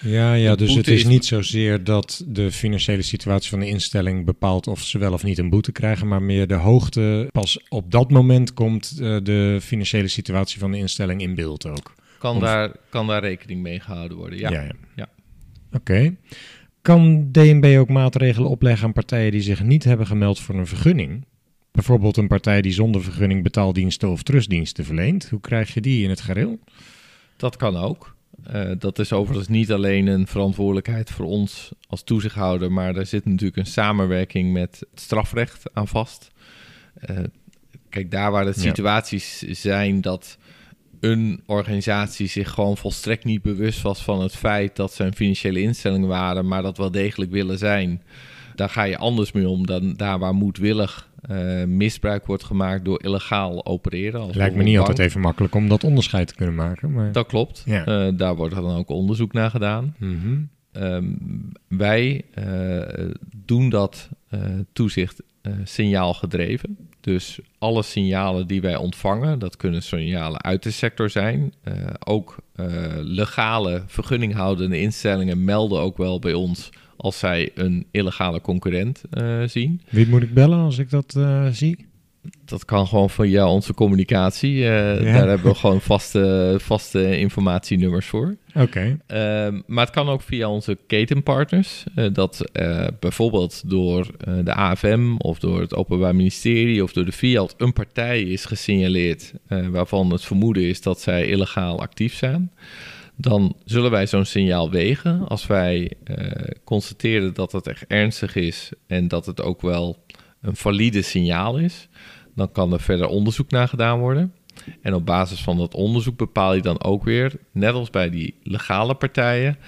Ja, ja dus het is is- niet zozeer dat de financiële situatie van de instelling bepaalt of ze wel of niet een boete krijgen, maar meer de hoogte. Pas op dat moment komt eh, de financiële situatie van de instelling in beeld ook. Kan, Of- daar, kan daar rekening mee gehouden worden? Ja. ja. ja. Ja. Oké. Kan DNB ook maatregelen opleggen aan partijen die zich niet hebben gemeld voor een vergunning? Bijvoorbeeld een partij die zonder vergunning betaaldiensten of trustdiensten verleent. Hoe krijg je die in het gareel? Dat kan ook. Eh, dat is overigens niet alleen een verantwoordelijkheid voor ons als toezichthouder, maar daar zit natuurlijk een samenwerking met het strafrecht aan vast. Eh, kijk, daar waar de Ja. situaties zijn dat een organisatie zich gewoon volstrekt niet bewust was van het feit dat ze een financiële instelling waren, maar dat wel degelijk willen zijn, daar ga je anders mee om dan daar waar moedwillig eh, misbruik wordt gemaakt door illegaal opereren. als Lijkt me niet altijd even makkelijk om dat onderscheid te kunnen maken. Maar... Dat klopt. Ja. Eh, daar wordt dan ook onderzoek naar gedaan. Mhm. Ehm, wij eh, doen dat toezicht signaal gedreven. Dus alle signalen die wij ontvangen, dat kunnen signalen uit de sector zijn. Ook eh, legale vergunninghoudende instellingen melden ook wel bij ons als zij een illegale concurrent eh, zien. Wie moet ik bellen als ik dat eh, zie? Dat kan gewoon via onze communicatie. eh, Ja. Daar hebben we gewoon vaste, vaste informatienummers voor. Oké. Ehm, maar het kan ook via onze ketenpartners. dat bijvoorbeeld door de AFM of door het Openbaar Ministerie of door de Fiat een partij is gesignaleerd waarvan het vermoeden is dat zij illegaal actief zijn. Dan zullen wij zo'n signaal wegen. Als wij eh, constateren dat het echt ernstig is en dat het ook wel een valide signaal is, dan kan er verder onderzoek naar gedaan worden. En op basis van dat onderzoek bepaal je dan ook weer, net als bij die legale partijen,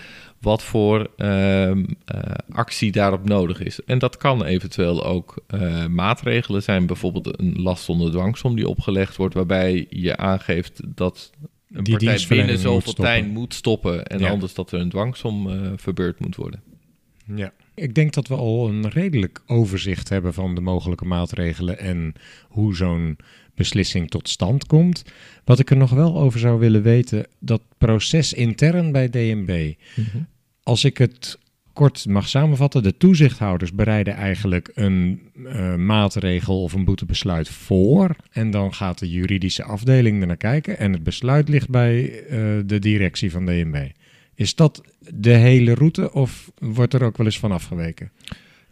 wat voor ehm, eh, actie daarop nodig is. En dat kan eventueel ook eh, maatregelen zijn, bijvoorbeeld een last onder dwangsom die opgelegd wordt, waarbij je aangeeft dat een Die partij binnen zoveel tijd moet stoppen en Ja. anders dat er een dwangsom eh, verbeurd moet worden. Ja. Ik denk dat we al een redelijk overzicht hebben van de mogelijke maatregelen en hoe zo'n beslissing tot stand komt. Wat ik er nog wel over zou willen weten, dat proces intern bij DNB. Als ik het kort mag samenvatten, de toezichthouders bereiden eigenlijk een eh, maatregel of een boetebesluit voor. En dan gaat de juridische afdeling er naar kijken en het besluit ligt bij eh, de directie van DNB. Is dat de hele route of wordt er ook wel eens van afgeweken?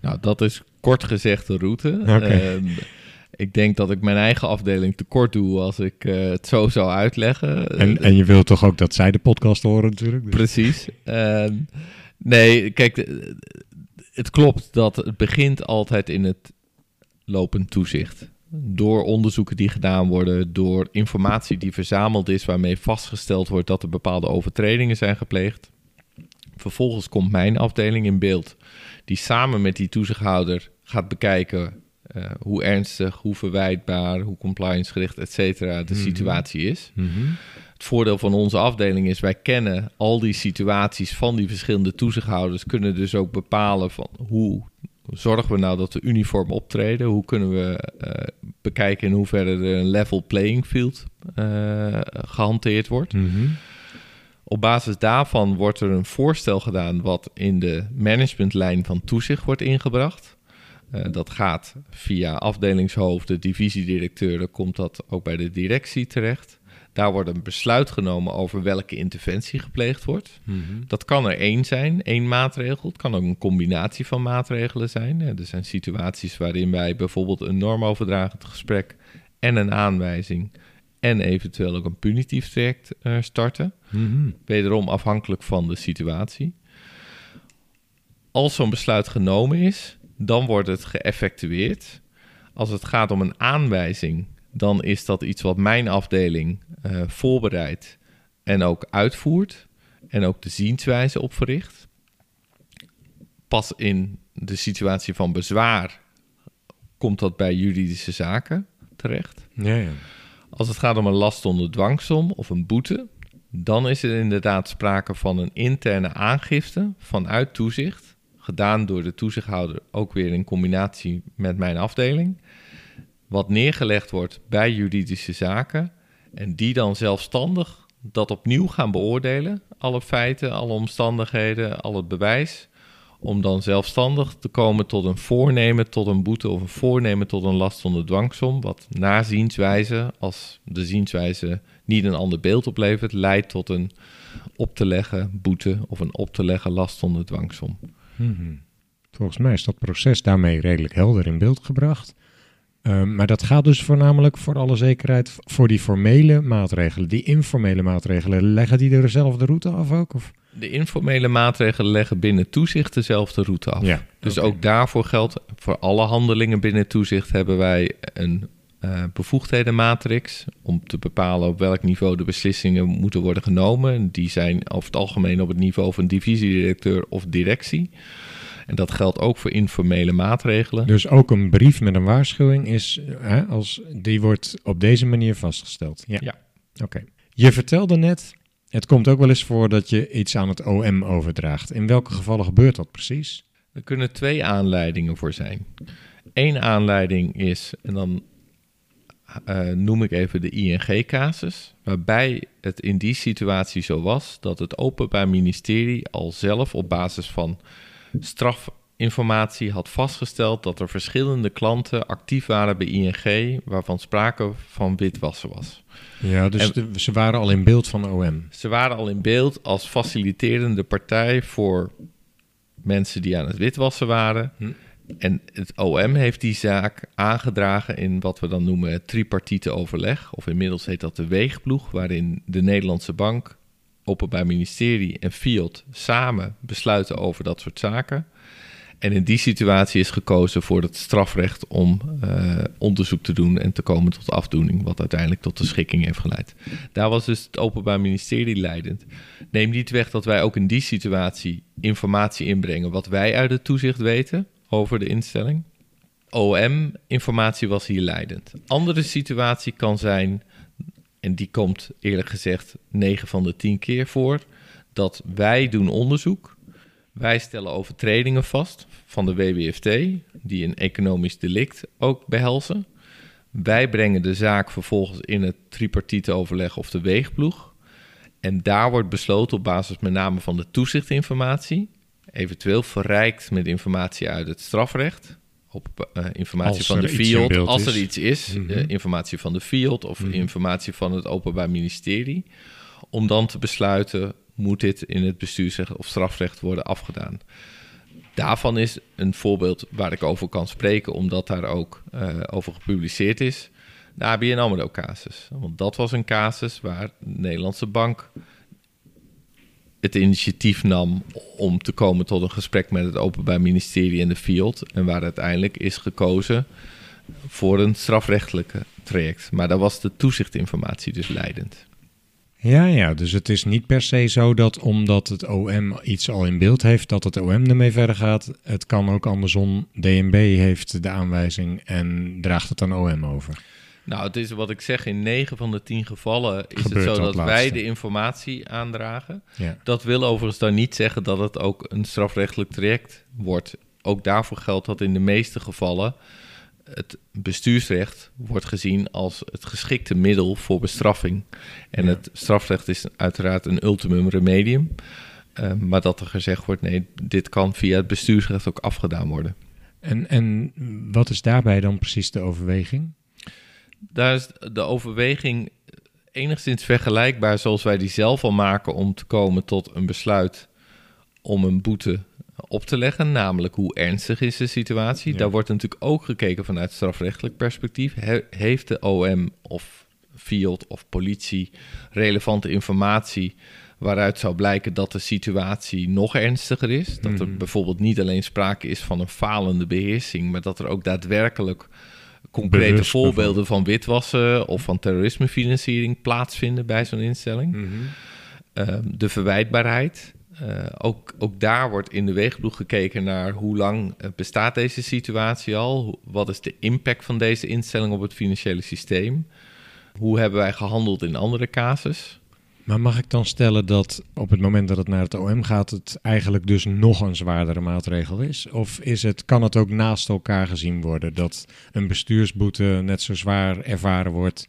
Nou, dat is kort gezegd de route. Ehm, ik denk dat ik mijn eigen afdeling tekort doe als ik eh, het zo zou uitleggen. En, en je wilt toch ook dat zij de podcast horen natuurlijk? Dus- Precies. Ehm, nee, kijk, de- het klopt dat het begint altijd in het lopend toezicht. Door onderzoeken die gedaan worden, door informatie die verzameld is, waarmee vastgesteld wordt dat er bepaalde overtredingen zijn gepleegd. Vervolgens komt mijn afdeling in beeld, die samen met die toezichthouder gaat bekijken eh, hoe ernstig, hoe verwijtbaar, hoe compliancegericht, et cetera, de Mhm. situatie is. Mhm. Het voordeel van onze afdeling is, wij kennen al die situaties van die verschillende toezichthouders, kunnen dus ook bepalen van hoe zorgen we nou dat we uniform optreden, hoe kunnen we eh, bekijken in hoeverre er een level playing field eh, gehanteerd wordt. Mhm. Op basis daarvan wordt er een voorstel gedaan wat in de managementlijn van toezicht wordt ingebracht. Uh, dat gaat via afdelingshoofden, divisiedirecteuren, komt dat ook bij de directie terecht. Daar wordt een besluit genomen over welke interventie gepleegd wordt. Mhm. Dat kan er één zijn, één maatregel. Het kan ook een combinatie van maatregelen zijn. Er zijn situaties waarin wij bijvoorbeeld een normoverdragend gesprek en een aanwijzing en eventueel ook een punitief traject uh, starten. Mhm. Wederom afhankelijk van de situatie. Als zo'n besluit genomen is, dan wordt het geëffectueerd. Als het gaat om een aanwijzing, dan is dat iets wat mijn afdeling uh, voorbereidt en ook uitvoert. En ook de zienswijze op verricht. Pas in de situatie van bezwaar komt dat bij juridische zaken terecht. Ja, ja. Als het gaat om een last onder dwangsom of een boete, dan is er inderdaad sprake van een interne aangifte vanuit toezicht, gedaan door de toezichthouder, ook weer in combinatie met mijn afdeling, wat neergelegd wordt bij juridische zaken en die dan zelfstandig dat opnieuw gaan beoordelen, alle feiten, alle omstandigheden, al het bewijs, om dan zelfstandig te komen tot een voornemen tot een boete of een voornemen tot een last onder dwangsom, wat na zienswijze, als de zienswijze niet een ander beeld oplevert, leidt tot een op te leggen boete of een op te leggen last onder dwangsom. Mhm. Volgens mij is dat proces daarmee redelijk helder in beeld gebracht. Um, maar dat gaat dus voornamelijk voor alle zekerheid voor die formele maatregelen. Die informele maatregelen, leggen die dezelfde route af ook? Of? De informele maatregelen leggen binnen toezicht dezelfde route af. Ja, dus ook daarvoor geldt, voor alle handelingen binnen toezicht hebben wij een uh, bevoegdhedenmatrix om te bepalen op welk niveau de beslissingen moeten worden genomen. Die zijn over het algemeen op het niveau van divisiedirecteur of directie. En dat geldt ook voor informele maatregelen. Dus ook een brief met een waarschuwing is, hè, als, die wordt op deze manier vastgesteld. Ja. Ja. Oké. Je vertelde net, het komt ook wel eens voor dat je iets aan het OM overdraagt. In welke gevallen gebeurt dat precies? Er kunnen twee aanleidingen voor zijn. Eén aanleiding is, en dan uh, noem ik even de ING-casus, waarbij het in die situatie zo was dat het Openbaar Ministerie al zelf op basis van strafinformatie had vastgesteld dat er verschillende klanten actief waren bij ING waarvan sprake van witwassen was. Ja, dus En- de- ze waren al in beeld van OM. Ze waren al in beeld als faciliterende partij voor mensen die aan het witwassen waren. Hm. En het OM heeft die zaak aangedragen in wat we dan noemen het tripartite overleg. Of inmiddels heet dat de weegploeg, waarin de Nederlandse Bank, Openbaar Ministerie en Fiat samen besluiten over dat soort zaken. En in die situatie is gekozen voor het strafrecht om eh, onderzoek te doen en te komen tot afdoening, wat uiteindelijk tot de schikking heeft geleid. Daar was dus het Openbaar Ministerie leidend. Neem niet weg dat wij ook in die situatie informatie inbrengen wat wij uit het toezicht weten over de instelling. OM-informatie was hier leidend. Andere situatie kan zijn, en die komt eerlijk gezegd 9 van de 10 keer voor, dat wij doen onderzoek. Wij stellen overtredingen vast van de WWFT, die een economisch delict ook behelzen. Wij brengen de zaak vervolgens in het tripartite overleg of de weegploeg. En daar wordt besloten op basis met name van de toezichtinformatie, eventueel verrijkt met informatie uit het strafrecht, op eh, informatie Als van de beeld als er iets is, Mhm. eh, informatie van de FIOD of Mhm. informatie van het Openbaar Ministerie, om dan te besluiten, moet dit in het bestuursrecht of strafrecht worden afgedaan. Daarvan is een voorbeeld waar ik over kan spreken, omdat daar ook eh, over gepubliceerd is, de ABN AMRO-casus. Want dat was een casus waar de Nederlandse bank het initiatief nam om te komen tot een gesprek met het Openbaar Ministerie en de FIOD. En waar uiteindelijk is gekozen voor een strafrechtelijke traject. Maar daar was de toezichtinformatie dus leidend. Ja, ja, dus het is niet per se zo dat omdat het OM iets al in beeld heeft, dat het OM ermee verder gaat. Het kan ook andersom. DNB heeft de aanwijzing en draagt het aan OM over. Nou, het is wat ik zeg, in 9 van de 10 gevallen is Gebeurt het zo dat wij de informatie aandragen. Ja. Dat wil overigens dan niet zeggen dat het ook een strafrechtelijk traject wordt. Ook daarvoor geldt dat in de meeste gevallen het bestuursrecht wordt gezien als het geschikte middel voor bestraffing. En Ja. het strafrecht is uiteraard een ultimum remedium. Eh, maar dat er gezegd wordt, nee, dit kan via het bestuursrecht ook afgedaan worden. En, en wat is daarbij dan precies de overweging? Daar is de overweging enigszins vergelijkbaar zoals wij die zelf al maken om te komen tot een besluit om een boete op te leggen, namelijk hoe ernstig is de situatie. Ja. Daar wordt natuurlijk ook gekeken vanuit strafrechtelijk perspectief. He- heeft de OM of FIOD of politie relevante informatie waaruit zou blijken dat de situatie nog ernstiger is? Dat er Mhm. bijvoorbeeld niet alleen sprake is van een falende beheersing, maar dat er ook daadwerkelijk concrete Bewust voorbeelden van witwassen of van terrorismefinanciering plaatsvinden bij zo'n instelling. Ehm, de verwijtbaarheid. Eh, ook, ook daar wordt in de weegploeg gekeken naar hoe lang eh, bestaat deze situatie al? Wat is de impact van deze instelling op het financiële systeem? Hoe hebben wij gehandeld in andere casus? Maar mag ik dan stellen dat op het moment dat het naar het OM gaat, het eigenlijk dus nog een zwaardere maatregel is? Of is het, kan het ook naast elkaar gezien worden dat een bestuursboete net zo zwaar ervaren wordt?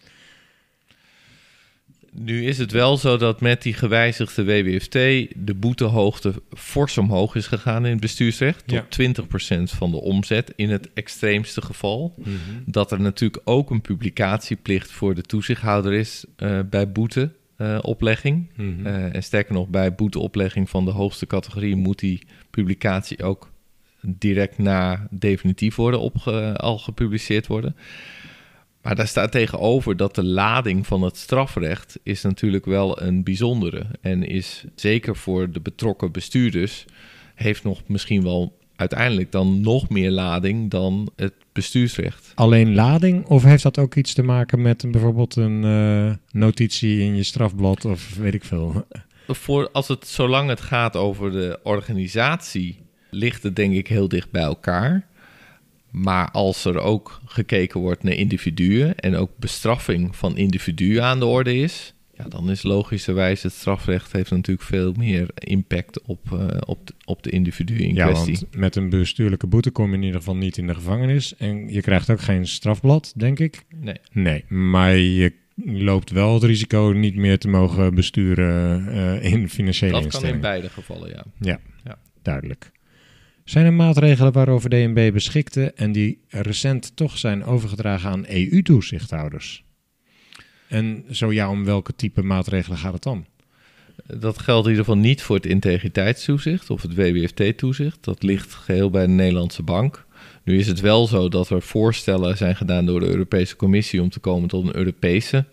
Nu is het wel zo dat met die gewijzigde WWFT de boetehoogte fors omhoog is gegaan in het bestuursrecht. Tot Ja. 20% van de omzet in het extreemste geval. Dat er natuurlijk ook een publicatieplicht voor de toezichthouder is eh, bij boeteoplegging. Mhm. Eh, en sterker nog, bij boeteoplegging van de hoogste categorie moet die publicatie ook direct na definitief worden opge- al gepubliceerd worden. Maar daar staat tegenover dat de lading van het strafrecht is natuurlijk wel een bijzondere. En is zeker voor de betrokken bestuurders, heeft nog misschien wel uiteindelijk dan nog meer lading dan het bestuursrecht. Alleen lading of heeft dat ook iets te maken met een, bijvoorbeeld een eh, notitie in je strafblad of weet ik veel? Voor, als het, zolang het gaat over de organisatie, ligt het denk ik heel dicht bij elkaar. Maar als er ook gekeken wordt naar individuen en ook bestraffing van individuen aan de orde is, ja, dan is logischerwijs het strafrecht heeft natuurlijk veel meer impact op, eh, op, de, op de individuen in Ja, kwestie. want met een bestuurlijke boete kom je in ieder geval niet in de gevangenis en je krijgt ook geen strafblad, denk ik. Nee. Nee, maar je loopt wel het risico niet meer te mogen besturen eh, in financiële Dat kan instellingen. in beide gevallen, ja. Ja, Ja. duidelijk. Zijn er maatregelen waarover DNB beschikte en die recent toch zijn overgedragen aan EU-toezichthouders? En zo ja, om welke type maatregelen gaat het dan? Dat geldt in ieder geval niet voor het integriteitstoezicht of het WWFT-toezicht. Dat ligt geheel bij de Nederlandse bank. Nu is het wel zo dat er voorstellen zijn gedaan door de Europese Commissie om te komen tot een Europese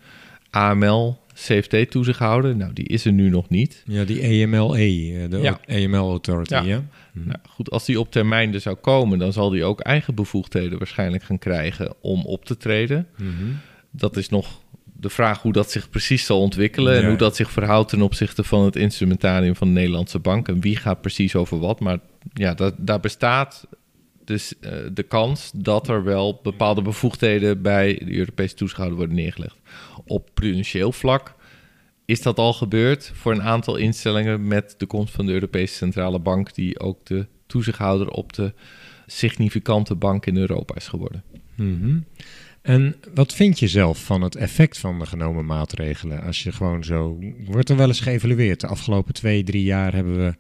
AML CFT-toezichthouder. Nou, die is er nu nog niet. Ja, die EMLE, eh, de Ja. EML Authority, Ja. ja? Nou, goed, als die op termijn er zou komen, dan zal die ook eigen bevoegdheden waarschijnlijk gaan krijgen om op te treden. Mhm. Dat is nog de vraag hoe dat zich precies zal ontwikkelen en Ja. hoe dat zich verhoudt ten opzichte van het instrumentarium van de Nederlandse bank en wie gaat precies over wat. Maar ja, dat, daar bestaat dus eh, de kans dat er wel bepaalde bevoegdheden bij de Europese toezichthouder worden neergelegd. Op prudentieel vlak is dat al gebeurd voor een aantal instellingen met de komst van de Europese Centrale Bank, die ook de toezichthouder op de significante bank in Europa is geworden. Mhm. En wat vind je zelf van het effect van de genomen maatregelen? Als je gewoon zo. Wordt er wel eens geëvalueerd? De afgelopen twee, drie jaar hebben we.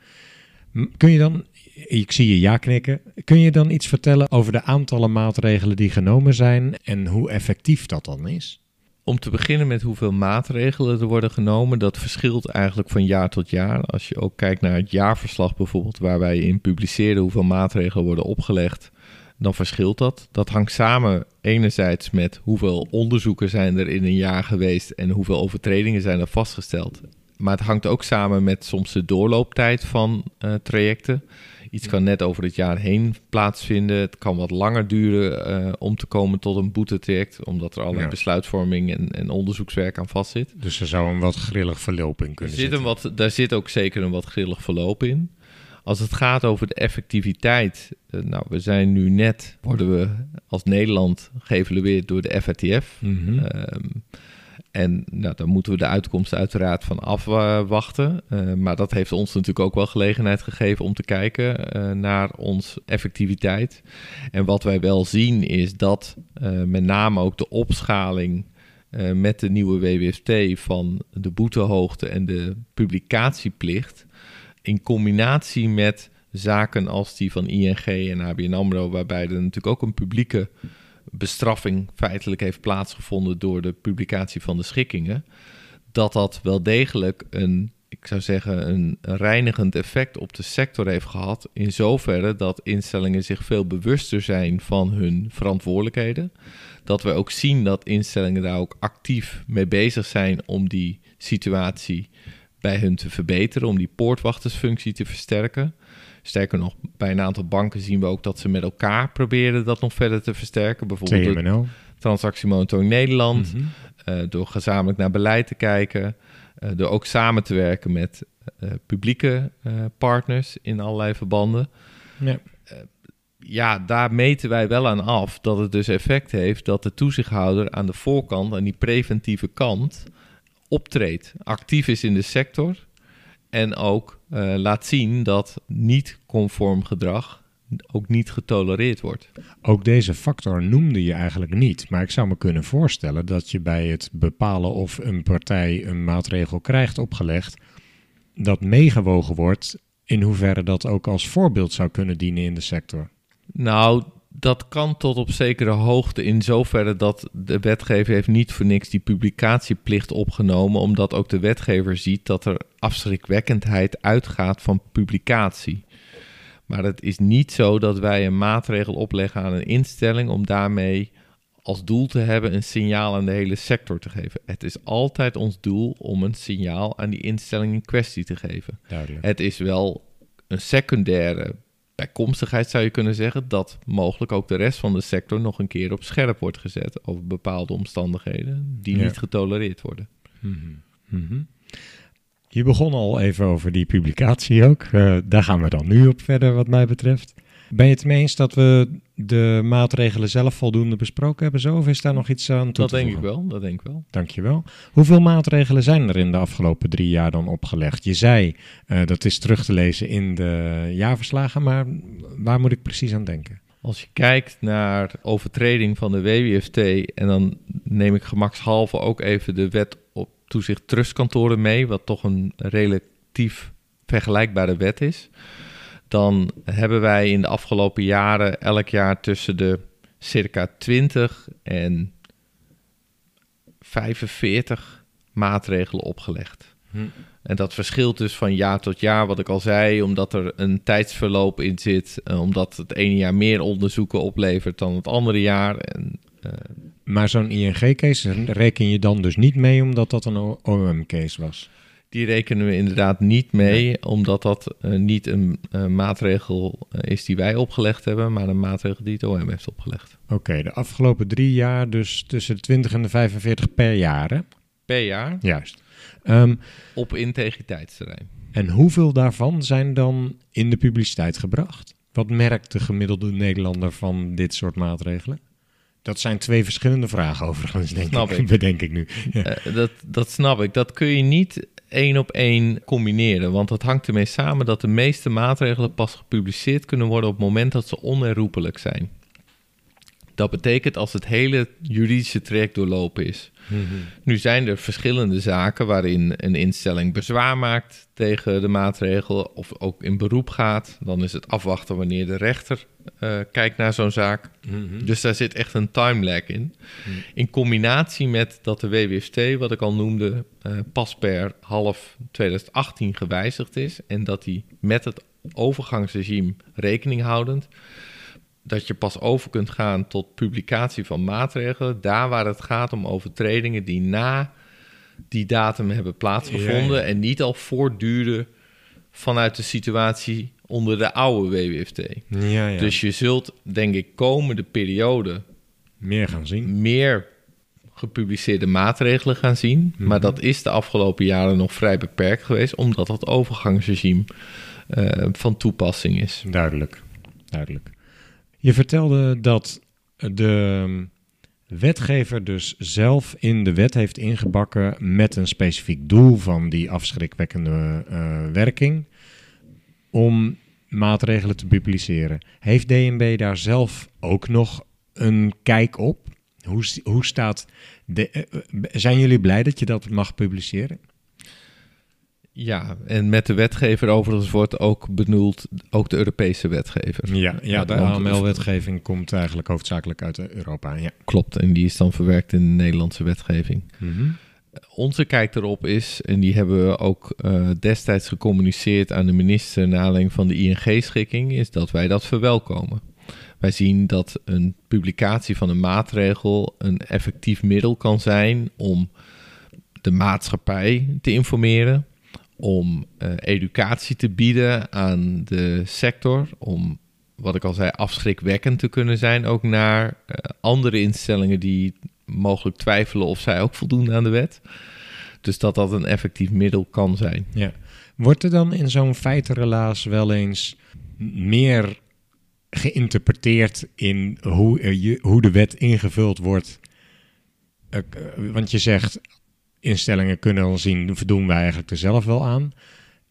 Kun je dan. Ik zie je ja knikken. Kun je dan iets vertellen over de aantallen maatregelen die genomen zijn en hoe effectief dat dan is? Om te beginnen met hoeveel maatregelen er worden genomen, dat verschilt eigenlijk van jaar tot jaar. Als je ook kijkt naar het jaarverslag bijvoorbeeld, waar wij in publiceren hoeveel maatregelen worden opgelegd, dan verschilt dat. Dat hangt samen enerzijds met hoeveel onderzoeken zijn er in een jaar geweest en hoeveel overtredingen zijn er vastgesteld. Maar het hangt ook samen met soms de doorlooptijd van eh, trajecten. Iets kan net over het jaar heen plaatsvinden. Het kan wat langer duren eh, om te komen tot een boetetraject, omdat er allerlei Ja. besluitvorming en, en onderzoekswerk aan vastzit. Dus er zou een wat grillig verloop in Er kunnen zit een zitten. wat, daar zit ook zeker een wat grillig verloop in. Als het gaat over de effectiviteit, eh, nou, we zijn nu net, worden we als Nederland geëvalueerd door de FATF. Mhm. Ehm, En nou, daar moeten we de uitkomst uiteraard van afwachten. Uh, maar dat heeft ons natuurlijk ook wel gelegenheid gegeven om te kijken uh, naar onze effectiviteit. En wat wij wel zien is dat uh, met name ook de opschaling met de nieuwe WWFT van de boetehoogte en de publicatieplicht in combinatie met zaken als die van ING en ABN AMRO, waarbij er natuurlijk ook een publieke bestraffing feitelijk heeft plaatsgevonden door de publicatie van de schikkingen, dat dat wel degelijk een, ik zou zeggen, een reinigend effect op de sector heeft gehad. In zoverre dat instellingen zich veel bewuster zijn van hun verantwoordelijkheden. Dat we ook zien dat instellingen daar ook actief mee bezig zijn om die situatie bij hun te verbeteren, om die poortwachtersfunctie te versterken. Sterker nog, bij een aantal banken zien we ook dat ze met elkaar proberen dat nog verder te versterken. Bijvoorbeeld TMNO. transactiemonitoring Nederland. Mhm. uh, door gezamenlijk naar beleid te kijken. Uh, door ook samen te werken met uh, publieke partners in allerlei verbanden. Ja. ja, daar meten wij wel aan af dat het dus effect heeft dat de toezichthouder aan de voorkant, aan die preventieve kant, optreedt. Actief is in de sector en ook uh, laat zien dat niet conform gedrag ook niet getolereerd wordt. Ook deze factor noemde je eigenlijk niet, maar ik zou me kunnen voorstellen dat je bij het bepalen of een partij een maatregel krijgt opgelegd, dat meegewogen wordt in hoeverre dat ook als voorbeeld zou kunnen dienen in de sector. Nou, dat kan tot op zekere hoogte in zoverre dat de wetgever heeft niet voor niks die publicatieplicht opgenomen, omdat ook de wetgever ziet dat er afschrikwekkendheid uitgaat van publicatie. Maar het is niet zo dat wij een maatregel opleggen aan een instelling om daarmee als doel te hebben een signaal aan de hele sector te geven. Het is altijd ons doel om een signaal aan die instelling in kwestie te geven. Duidelijk. Het is wel een secundaire bijkomstigheid zou je kunnen zeggen dat mogelijk ook de rest van de sector nog een keer op scherp wordt gezet over bepaalde omstandigheden die Ja. niet getolereerd worden. Mhm. Je begon al even over die publicatie ook. Eh, daar gaan we dan nu op verder, wat mij betreft. Ben je het mee eens dat we de maatregelen zelf voldoende besproken hebben zo? Of is daar nog iets aan toe Dat te denk ik wel, dat denk ik wel. Dankjewel. Hoeveel maatregelen zijn er in de afgelopen drie jaar dan opgelegd? Je zei, eh, dat is terug te lezen in de jaarverslagen, maar waar moet ik precies aan denken? Als je kijkt naar overtreding van de WWFT en dan neem ik gemakshalve ook even de wet op toezicht trustkantoren mee, wat toch een relatief vergelijkbare wet is, dan hebben wij in de afgelopen jaren elk jaar tussen de circa 20 en 45 maatregelen opgelegd. En dat verschilt dus van jaar tot jaar, wat ik al zei, omdat er een tijdsverloop in zit, eh, omdat het ene jaar meer onderzoeken oplevert dan het andere jaar. En, eh, Maar zo'n ING-case reken je dan dus niet mee omdat dat een OM-case was? Die rekenen we inderdaad niet mee, omdat dat eh, niet een eh, maatregel eh, is die wij opgelegd hebben, maar een maatregel die het OM heeft opgelegd. Oké, de afgelopen drie jaar dus tussen de 20 en de 45 per jaar, hè? Per jaar Juist. Ehm, op integriteitsterrein. en hoeveel daarvan zijn dan in de publiciteit gebracht? Wat merkt de gemiddelde Nederlander van dit soort maatregelen? Dat zijn twee verschillende vragen overigens, denk Snap ik. ik. <laughs> Bedenk ik nu. Ja. Dat, dat snap ik. Dat kun je niet één op één combineren. Want dat hangt ermee samen dat de meeste maatregelen pas gepubliceerd kunnen worden op het moment dat ze onherroepelijk zijn. Dat betekent als het hele juridische traject doorlopen is. Nu zijn er verschillende zaken waarin een instelling bezwaar maakt tegen de maatregel of ook in beroep gaat. Dan is het afwachten wanneer de rechter eh, kijkt naar zo'n zaak. Dus daar zit echt een time lag in. In combinatie met dat de WWFT, wat ik al noemde, eh, pas per half 2018 gewijzigd is. En dat die met het overgangsregime rekening houdend, dat je pas over kunt gaan tot publicatie van maatregelen. Daar waar het gaat om overtredingen die na die datum hebben plaatsgevonden Ja, ja. en niet al voortduren vanuit de situatie onder de oude WWFT. Ja, ja. Dus je zult, denk ik, komende periode meer gaan zien. meer gepubliceerde maatregelen gaan zien. Maar dat is de afgelopen jaren nog vrij beperkt geweest, omdat dat overgangsregime eh, van toepassing is. Duidelijk. Duidelijk. Je vertelde dat de wetgever dus zelf in de wet heeft ingebakken met een specifiek doel van die afschrikwekkende eh, werking om maatregelen te publiceren. Heeft DNB daar zelf ook nog een kijk op? Hoe, hoe staat de, eh, eh, zijn jullie blij dat je dat mag publiceren? Ja, en met de wetgever overigens wordt ook benoemd ook de Europese wetgever. Ja, ja de AML-wetgeving komt eigenlijk hoofdzakelijk uit Europa. Ja. Klopt, en die is dan verwerkt in de Nederlandse wetgeving. Mhm. Onze kijk erop is, en die hebben we ook eh, destijds gecommuniceerd aan de minister naar aanleiding van de ING-schikking, is dat wij dat verwelkomen. Wij zien dat een publicatie van een maatregel een effectief middel kan zijn om de maatschappij te informeren, om eh, educatie te bieden aan de sector, om wat ik al zei, afschrikwekkend te kunnen zijn, ook naar eh, andere instellingen die mogelijk twijfelen of zij ook voldoen aan de wet. Dus dat dat een effectief middel kan zijn. Ja. Wordt er dan in zo'n feitenrelaas wel eens meer geïnterpreteerd in hoe, je, hoe de wet ingevuld wordt? Eh, eh, want je zegt, instellingen kunnen al zien, voldoen wij eigenlijk er zelf wel aan.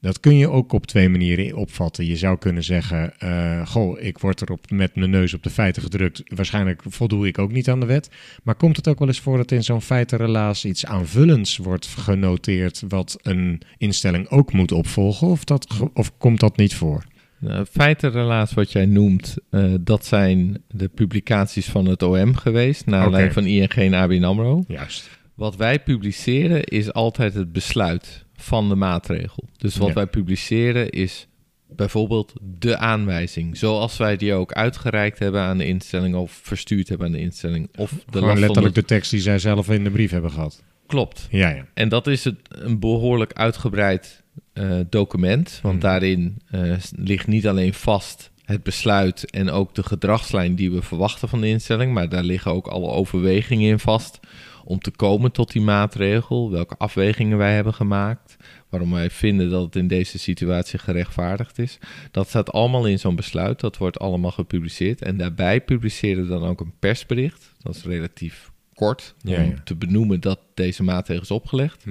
Dat kun je ook op twee manieren opvatten. Je zou kunnen zeggen, eh, goh, ik word er op, met mijn neus op de feiten gedrukt. Waarschijnlijk voldoe ik ook niet aan de wet. Maar komt het ook wel eens voor dat in zo'n feitenrelaas iets aanvullends wordt genoteerd wat een instelling ook moet opvolgen? Of, dat, of komt dat niet voor? Nou, feitenrelaas wat jij noemt, eh, dat zijn de publicaties van het OM geweest, naar aanleiding van ING en ABN AMRO. Juist. Wat wij publiceren is altijd het besluit van de maatregel. Dus wat Ja. wij publiceren is bijvoorbeeld de aanwijzing. Zoals wij die ook uitgereikt hebben aan de instelling of verstuurd hebben aan de instelling. Of de Gewoon letterlijk de... de tekst die zij zelf in de brief hebben gehad. Klopt. Ja, ja. En dat is het, een behoorlijk uitgebreid eh, document. Want Mhm. daarin eh, ligt niet alleen vast het besluit en ook de gedragslijn die we verwachten van de instelling. Maar daar liggen ook alle overwegingen in vast om te komen tot die maatregel. Welke afwegingen wij hebben gemaakt. Waarom wij vinden dat het in deze situatie gerechtvaardigd is. Dat staat allemaal in zo'n besluit. Dat wordt allemaal gepubliceerd. En daarbij publiceren we dan ook een persbericht. Dat is relatief kort om ja. te benoemen dat deze maatregel is opgelegd.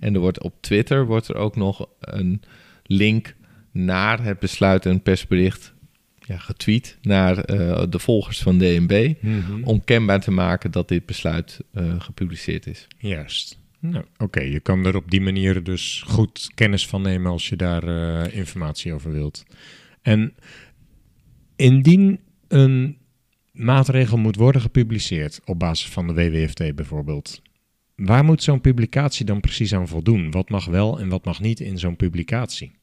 En er wordt op Twitter wordt er ook nog een link naar het besluit en persbericht ja, getweet naar eh, de volgers van DNB. Mhm. Om kenbaar te maken dat dit besluit eh, gepubliceerd is. Juist. Nou, oké, je kan er op die manier dus goed kennis van nemen als je daar eh, informatie over wilt. En indien een maatregel moet worden gepubliceerd op basis van de WWFT bijvoorbeeld, waar moet zo'n publicatie dan precies aan voldoen? Wat mag wel en wat mag niet in zo'n publicatie?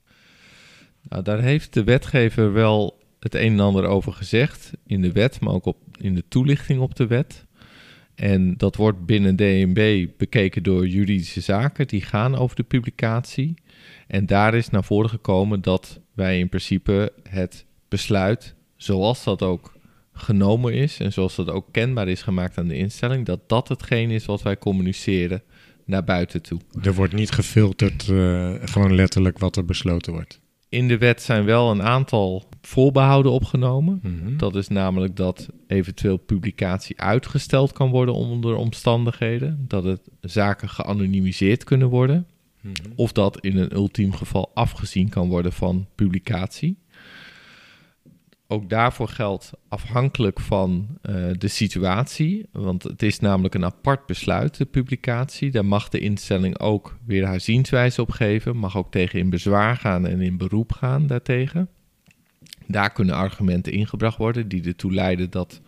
Nou, daar heeft de wetgever wel het een en ander over gezegd in de wet, maar ook op, in de toelichting op de wet. En dat wordt binnen DNB bekeken door juridische zaken die gaan over de publicatie. En daar is naar voren gekomen dat wij in principe het besluit, zoals dat ook genomen is en zoals dat ook kenbaar is gemaakt aan de instelling, dat dat hetgeen is wat wij communiceren naar buiten toe. Er wordt niet gefilterd, eh, gewoon letterlijk wat er besloten wordt. In de wet zijn wel een aantal voorbehouden opgenomen. Mhm. Dat is namelijk dat eventueel publicatie uitgesteld kan worden onder omstandigheden. Dat het zaken geanonimiseerd kunnen worden. Mhm. Of dat in een ultiem geval afgezien kan worden van publicatie. Ook daarvoor geldt afhankelijk van eh, de situatie. Want het is namelijk een apart besluit, de publicatie. Daar mag de instelling ook weer haar zienswijze op geven. Mag ook tegen in bezwaar gaan en in beroep gaan daartegen. Daar kunnen argumenten ingebracht worden die ertoe leiden dat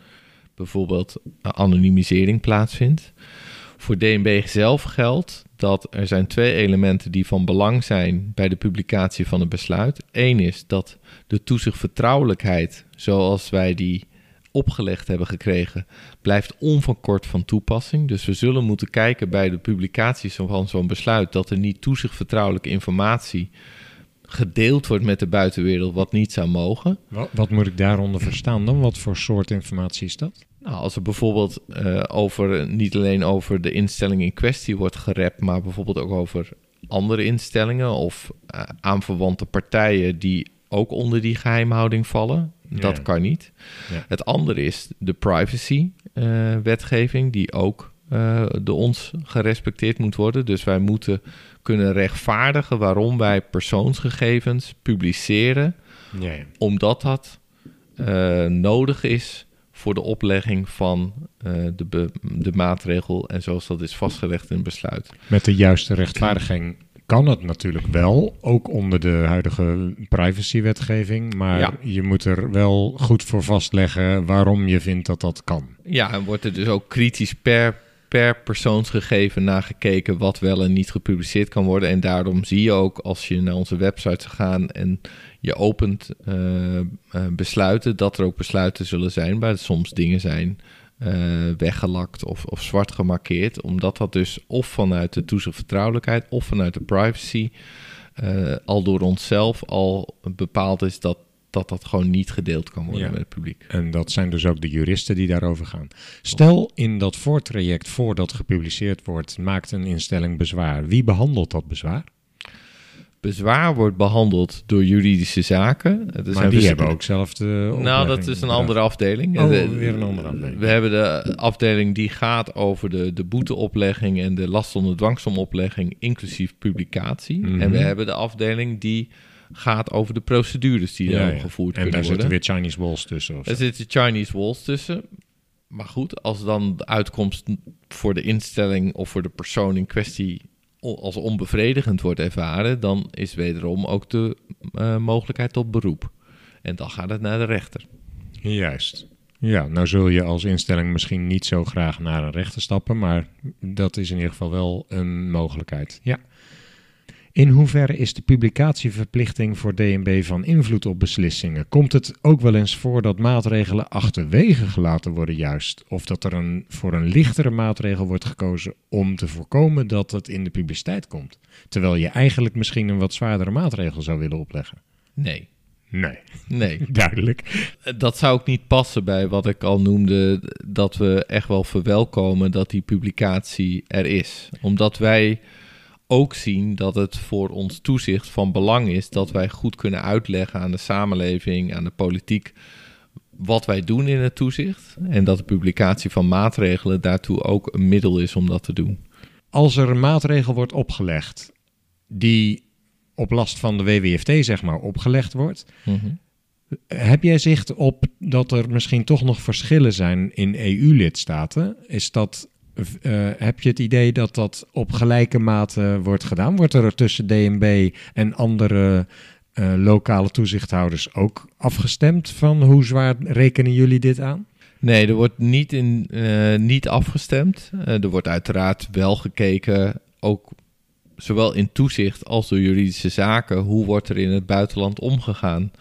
bijvoorbeeld anonimisering plaatsvindt. Voor DNB zelf geldt dat er zijn twee elementen die van belang zijn bij de publicatie van het besluit. Eén is dat de toezichtvertrouwelijkheid, zoals wij die opgelegd hebben gekregen, blijft onverkort van toepassing. Dus we zullen moeten kijken bij de publicaties van zo'n besluit dat er niet toezichtvertrouwelijke informatie gedeeld wordt met de buitenwereld wat niet zou mogen. Wat moet ik daaronder verstaan dan? Wat voor soort informatie is dat? Nou, als er bijvoorbeeld eh, over, niet alleen over de instelling in kwestie wordt gerept, maar bijvoorbeeld ook over andere instellingen of eh, aanverwante partijen die ook onder die geheimhouding vallen. Dat kan niet. Ja. Het andere is de privacy. privacywetgeving, die ook door ons gerespecteerd moet worden. Dus wij moeten kunnen rechtvaardigen waarom wij persoonsgegevens publiceren, Ja, omdat dat eh, nodig is voor de oplegging van eh, de, be- de maatregel en zoals dat is vastgelegd in het besluit. Met de juiste rechtvaardiging kan het natuurlijk wel, ook onder de huidige privacywetgeving. Maar Ja. je moet er wel goed voor vastleggen waarom je vindt dat dat kan. Ja, en wordt er dus ook kritisch per, per persoonsgegeven naar gekeken wat wel en niet gepubliceerd kan worden. En daarom zie je ook als je naar onze website zou gaan en je opent eh, eh, besluiten, dat er ook besluiten zullen zijn waar soms dingen zijn eh, weggelakt of, of zwart gemarkeerd. Omdat dat dus of vanuit de toezichtvertrouwelijkheid of vanuit de privacy al door onszelf al bepaald is dat dat, dat gewoon niet gedeeld kan worden Ja. met het publiek. En dat zijn dus ook de juristen die daarover gaan. Stel in dat voortraject voordat gepubliceerd wordt, maakt een instelling bezwaar. Wie behandelt dat bezwaar? Bezwaar wordt behandeld door juridische zaken. Maar zijn die vers- hebben ook zelf de Nou, dat is een andere afdeling. Oh, weer een andere afdeling. We hebben de afdeling die gaat over de, de boeteoplegging en de last onder dwangsomoplegging, inclusief publicatie. Mhm. En we hebben de afdeling die gaat over de procedures die Ja, ja. gevoerd En daar zitten worden. weer Chinese walls tussen. Er zitten Chinese walls tussen. Maar goed, als dan de uitkomst voor de instelling of voor de persoon in kwestie als onbevredigend wordt ervaren, dan is wederom ook de eh, mogelijkheid tot beroep. En dan gaat het naar de rechter. Juist. Ja, nou zul je als instelling misschien niet zo graag naar een rechter stappen, maar dat is in ieder geval wel een mogelijkheid. Ja. In hoeverre is de publicatieverplichting voor DNB van invloed op beslissingen? Komt het ook wel eens voor dat maatregelen achterwege gelaten worden juist? Of dat er een, voor een lichtere maatregel wordt gekozen om te voorkomen dat het in de publiciteit komt? Terwijl je eigenlijk misschien een wat zwaardere maatregel zou willen opleggen. Nee, Nee, nee. <laughs> duidelijk. Dat zou ook niet passen bij wat ik al noemde, dat we echt wel verwelkomen dat die publicatie er is. Omdat wij ook zien dat het voor ons toezicht van belang is dat wij goed kunnen uitleggen aan de samenleving, aan de politiek, wat wij doen in het toezicht. En dat de publicatie van maatregelen daartoe ook een middel is om dat te doen. als er een maatregel wordt opgelegd die op last van de WWFT zeg maar opgelegd wordt, heb jij zicht op dat er misschien toch nog verschillen zijn in EU-lidstaten? Is dat, eh, heb je het idee dat dat op gelijke mate wordt gedaan? Wordt er tussen DNB en andere eh, lokale toezichthouders ook afgestemd van hoe zwaar rekenen jullie dit aan? Nee, er wordt niet, in, eh, niet afgestemd. Er wordt uiteraard wel gekeken, ook zowel in toezicht als door juridische zaken, hoe wordt er in het buitenland omgegaan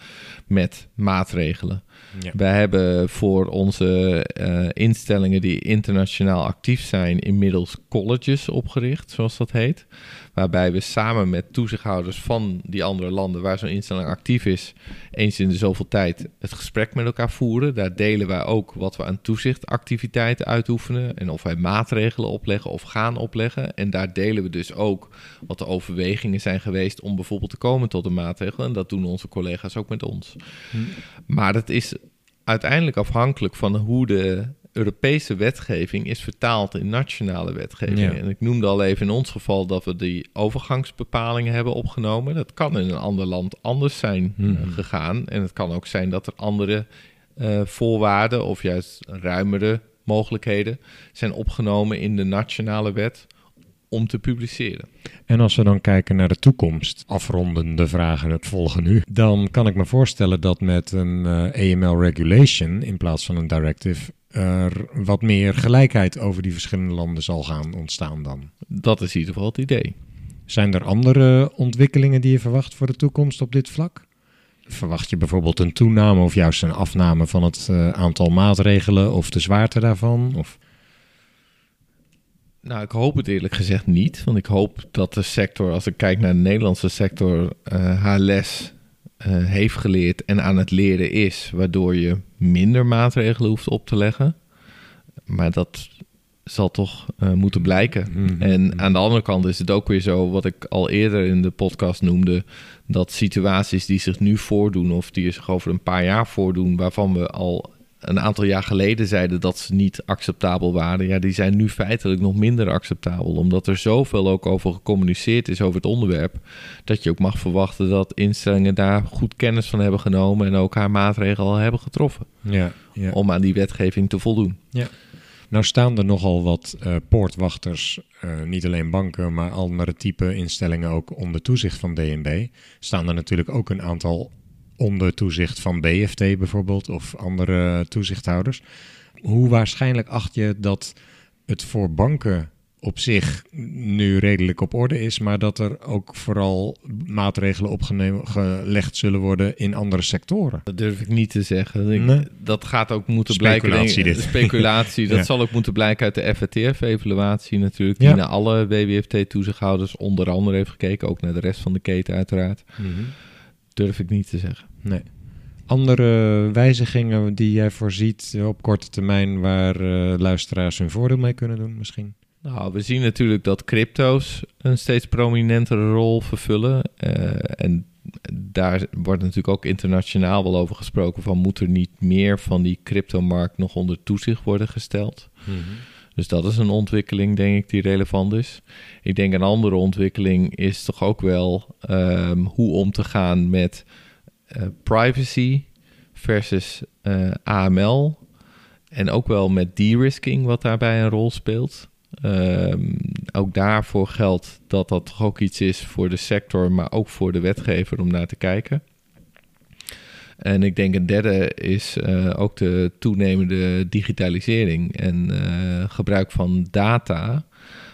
met maatregelen. Ja. Wij hebben voor onze eh, instellingen die internationaal actief zijn inmiddels colleges opgericht, zoals dat heet. Waarbij we samen met toezichthouders van die andere landen waar zo'n instelling actief is, eens in de zoveel tijd het gesprek met elkaar voeren. Daar delen wij ook wat we aan toezichtactiviteiten uitoefenen en of wij maatregelen opleggen of gaan opleggen. En daar delen we dus ook wat de overwegingen zijn geweest om bijvoorbeeld te komen tot een maatregel. En dat doen onze collega's ook met ons. Maar het is uiteindelijk afhankelijk van hoe de Europese wetgeving is vertaald in nationale wetgeving. Ja. En ik noemde al even in ons geval dat we die overgangsbepalingen hebben opgenomen. Dat kan in een ander land anders zijn eh, Mhm. gegaan. En het kan ook zijn dat er andere eh, voorwaarden of juist ruimere mogelijkheden zijn opgenomen in de nationale wet om te publiceren. En als we dan kijken naar de toekomst, afrondende vragen het volgen nu, dan kan ik me voorstellen dat met een eh, AML regulation in plaats van een directive er wat meer gelijkheid over die verschillende landen zal gaan ontstaan dan. Dat is in ieder geval het idee. Zijn er andere ontwikkelingen die je verwacht voor de toekomst op dit vlak? Verwacht je bijvoorbeeld een toename of juist een afname van het eh, aantal maatregelen of de zwaarte daarvan? Of... Nou, ik hoop het eerlijk gezegd niet. Want ik hoop dat de sector, als ik kijk naar de Nederlandse sector, eh, haar les eh, heeft geleerd en aan het leren is. Waardoor je minder maatregelen hoeft op te leggen. Maar dat zal toch eh, moeten blijken. Mhm. En aan de andere kant is het ook weer zo, wat ik al eerder in de podcast noemde, dat situaties die zich nu voordoen of die zich over een paar jaar voordoen, waarvan we al een aantal jaar geleden zeiden dat ze niet acceptabel waren, ja, die zijn nu feitelijk nog minder acceptabel. Omdat er zoveel ook over gecommuniceerd is over het onderwerp. Dat je ook mag verwachten dat instellingen daar goed kennis van hebben genomen en ook haar maatregelen al hebben getroffen. Ja, ja. Om aan die wetgeving te voldoen. Ja. Nou staan er nogal wat uh, poortwachters, uh, niet alleen banken, maar andere type instellingen ook onder toezicht van DNB. Staan er natuurlijk ook een aantal onder toezicht van BFT bijvoorbeeld of andere toezichthouders. Hoe waarschijnlijk acht je dat het voor banken op zich nu redelijk op orde is, maar dat er ook vooral maatregelen opgelegd zullen worden in andere sectoren. Dat durf ik niet te zeggen. Ik, nee. Dat gaat ook moeten speculatie blijken. Dit. <laughs> Speculatie, <laughs> dat zal ook moeten blijken uit de FATF-evaluatie natuurlijk, die ja. naar alle WWFT-toezichthouders onder andere heeft gekeken, ook naar de rest van de keten uiteraard. Mm -hmm. Durf ik niet te zeggen. Nee. Andere wijzigingen die jij voorziet op korte termijn waar uh, luisteraars hun voordeel mee kunnen doen misschien? Nou, we zien natuurlijk dat crypto's een steeds prominentere rol vervullen. Uh, en daar wordt natuurlijk ook internationaal wel over gesproken van moet er niet meer van die cryptomarkt nog onder toezicht worden gesteld. Mm -hmm. Dus dat is een ontwikkeling, denk ik, die relevant is. Ik denk een andere ontwikkeling is toch ook wel um, hoe om te gaan met uh, privacy versus uh, AML. En ook wel met de-risking, wat daarbij een rol speelt. Um, ook daarvoor geldt dat dat toch ook iets is voor de sector, maar ook voor de wetgever om naar te kijken. En ik denk een derde is uh, ook de toenemende digitalisering en uh, gebruik van data.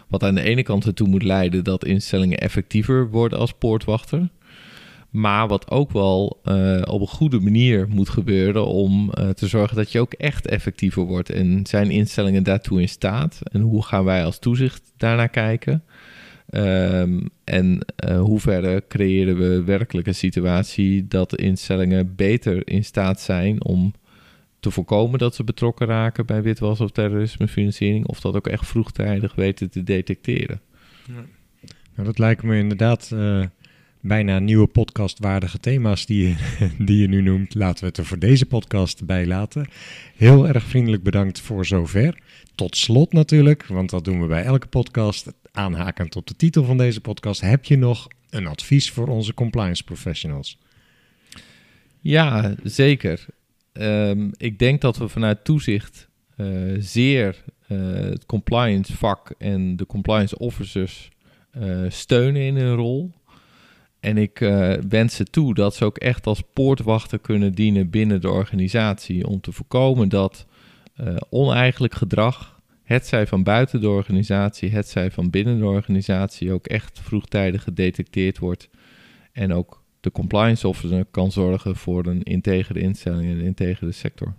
Wat aan de ene kant ertoe moet leiden dat instellingen effectiever worden als poortwachter. Maar wat ook wel uh, op een goede manier moet gebeuren om te zorgen dat je ook echt effectiever wordt. En zijn instellingen daartoe in staat? En hoe gaan wij als toezicht daarnaar kijken? Um, en uh, hoe verder creëren we werkelijk een situatie dat instellingen beter in staat zijn om te voorkomen dat ze betrokken raken bij witwas of terrorismefinanciering, of dat ook echt vroegtijdig weten te detecteren. Ja. Nou, dat lijkt me inderdaad uh, bijna nieuwe podcastwaardige thema's die je, <laughs> die je nu noemt. Laten we het er voor deze podcast bij laten. Heel erg vriendelijk bedankt voor zover. Tot slot natuurlijk, want dat doen we bij elke podcast. Aanhakend op de titel van deze podcast, heb je nog een advies voor onze compliance professionals? Ja, zeker. Um, ik denk dat we vanuit toezicht uh, zeer uh, het compliance vak en de compliance officers uh, steunen in hun rol. En ik wens ze toe dat ze ook echt als poortwachter kunnen dienen binnen de organisatie om te voorkomen dat oneigenlijk gedrag het zij van buiten de organisatie, het zij van binnen de organisatie ook echt vroegtijdig gedetecteerd wordt. En ook de compliance officer kan zorgen voor een integere instelling en een integere sector.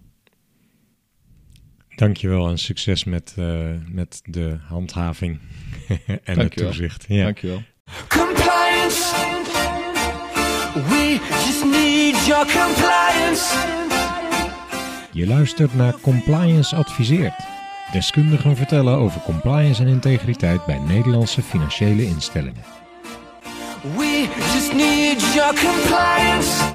Dankjewel en succes met, uh, met de handhaving <laughs> en Dankjewel. het toezicht. Ja. Dankjewel. Compliance. We just need your compliance. Je luistert naar Compliance Adviseert. Deskundigen vertellen over compliance en integriteit bij Nederlandse financiële instellingen.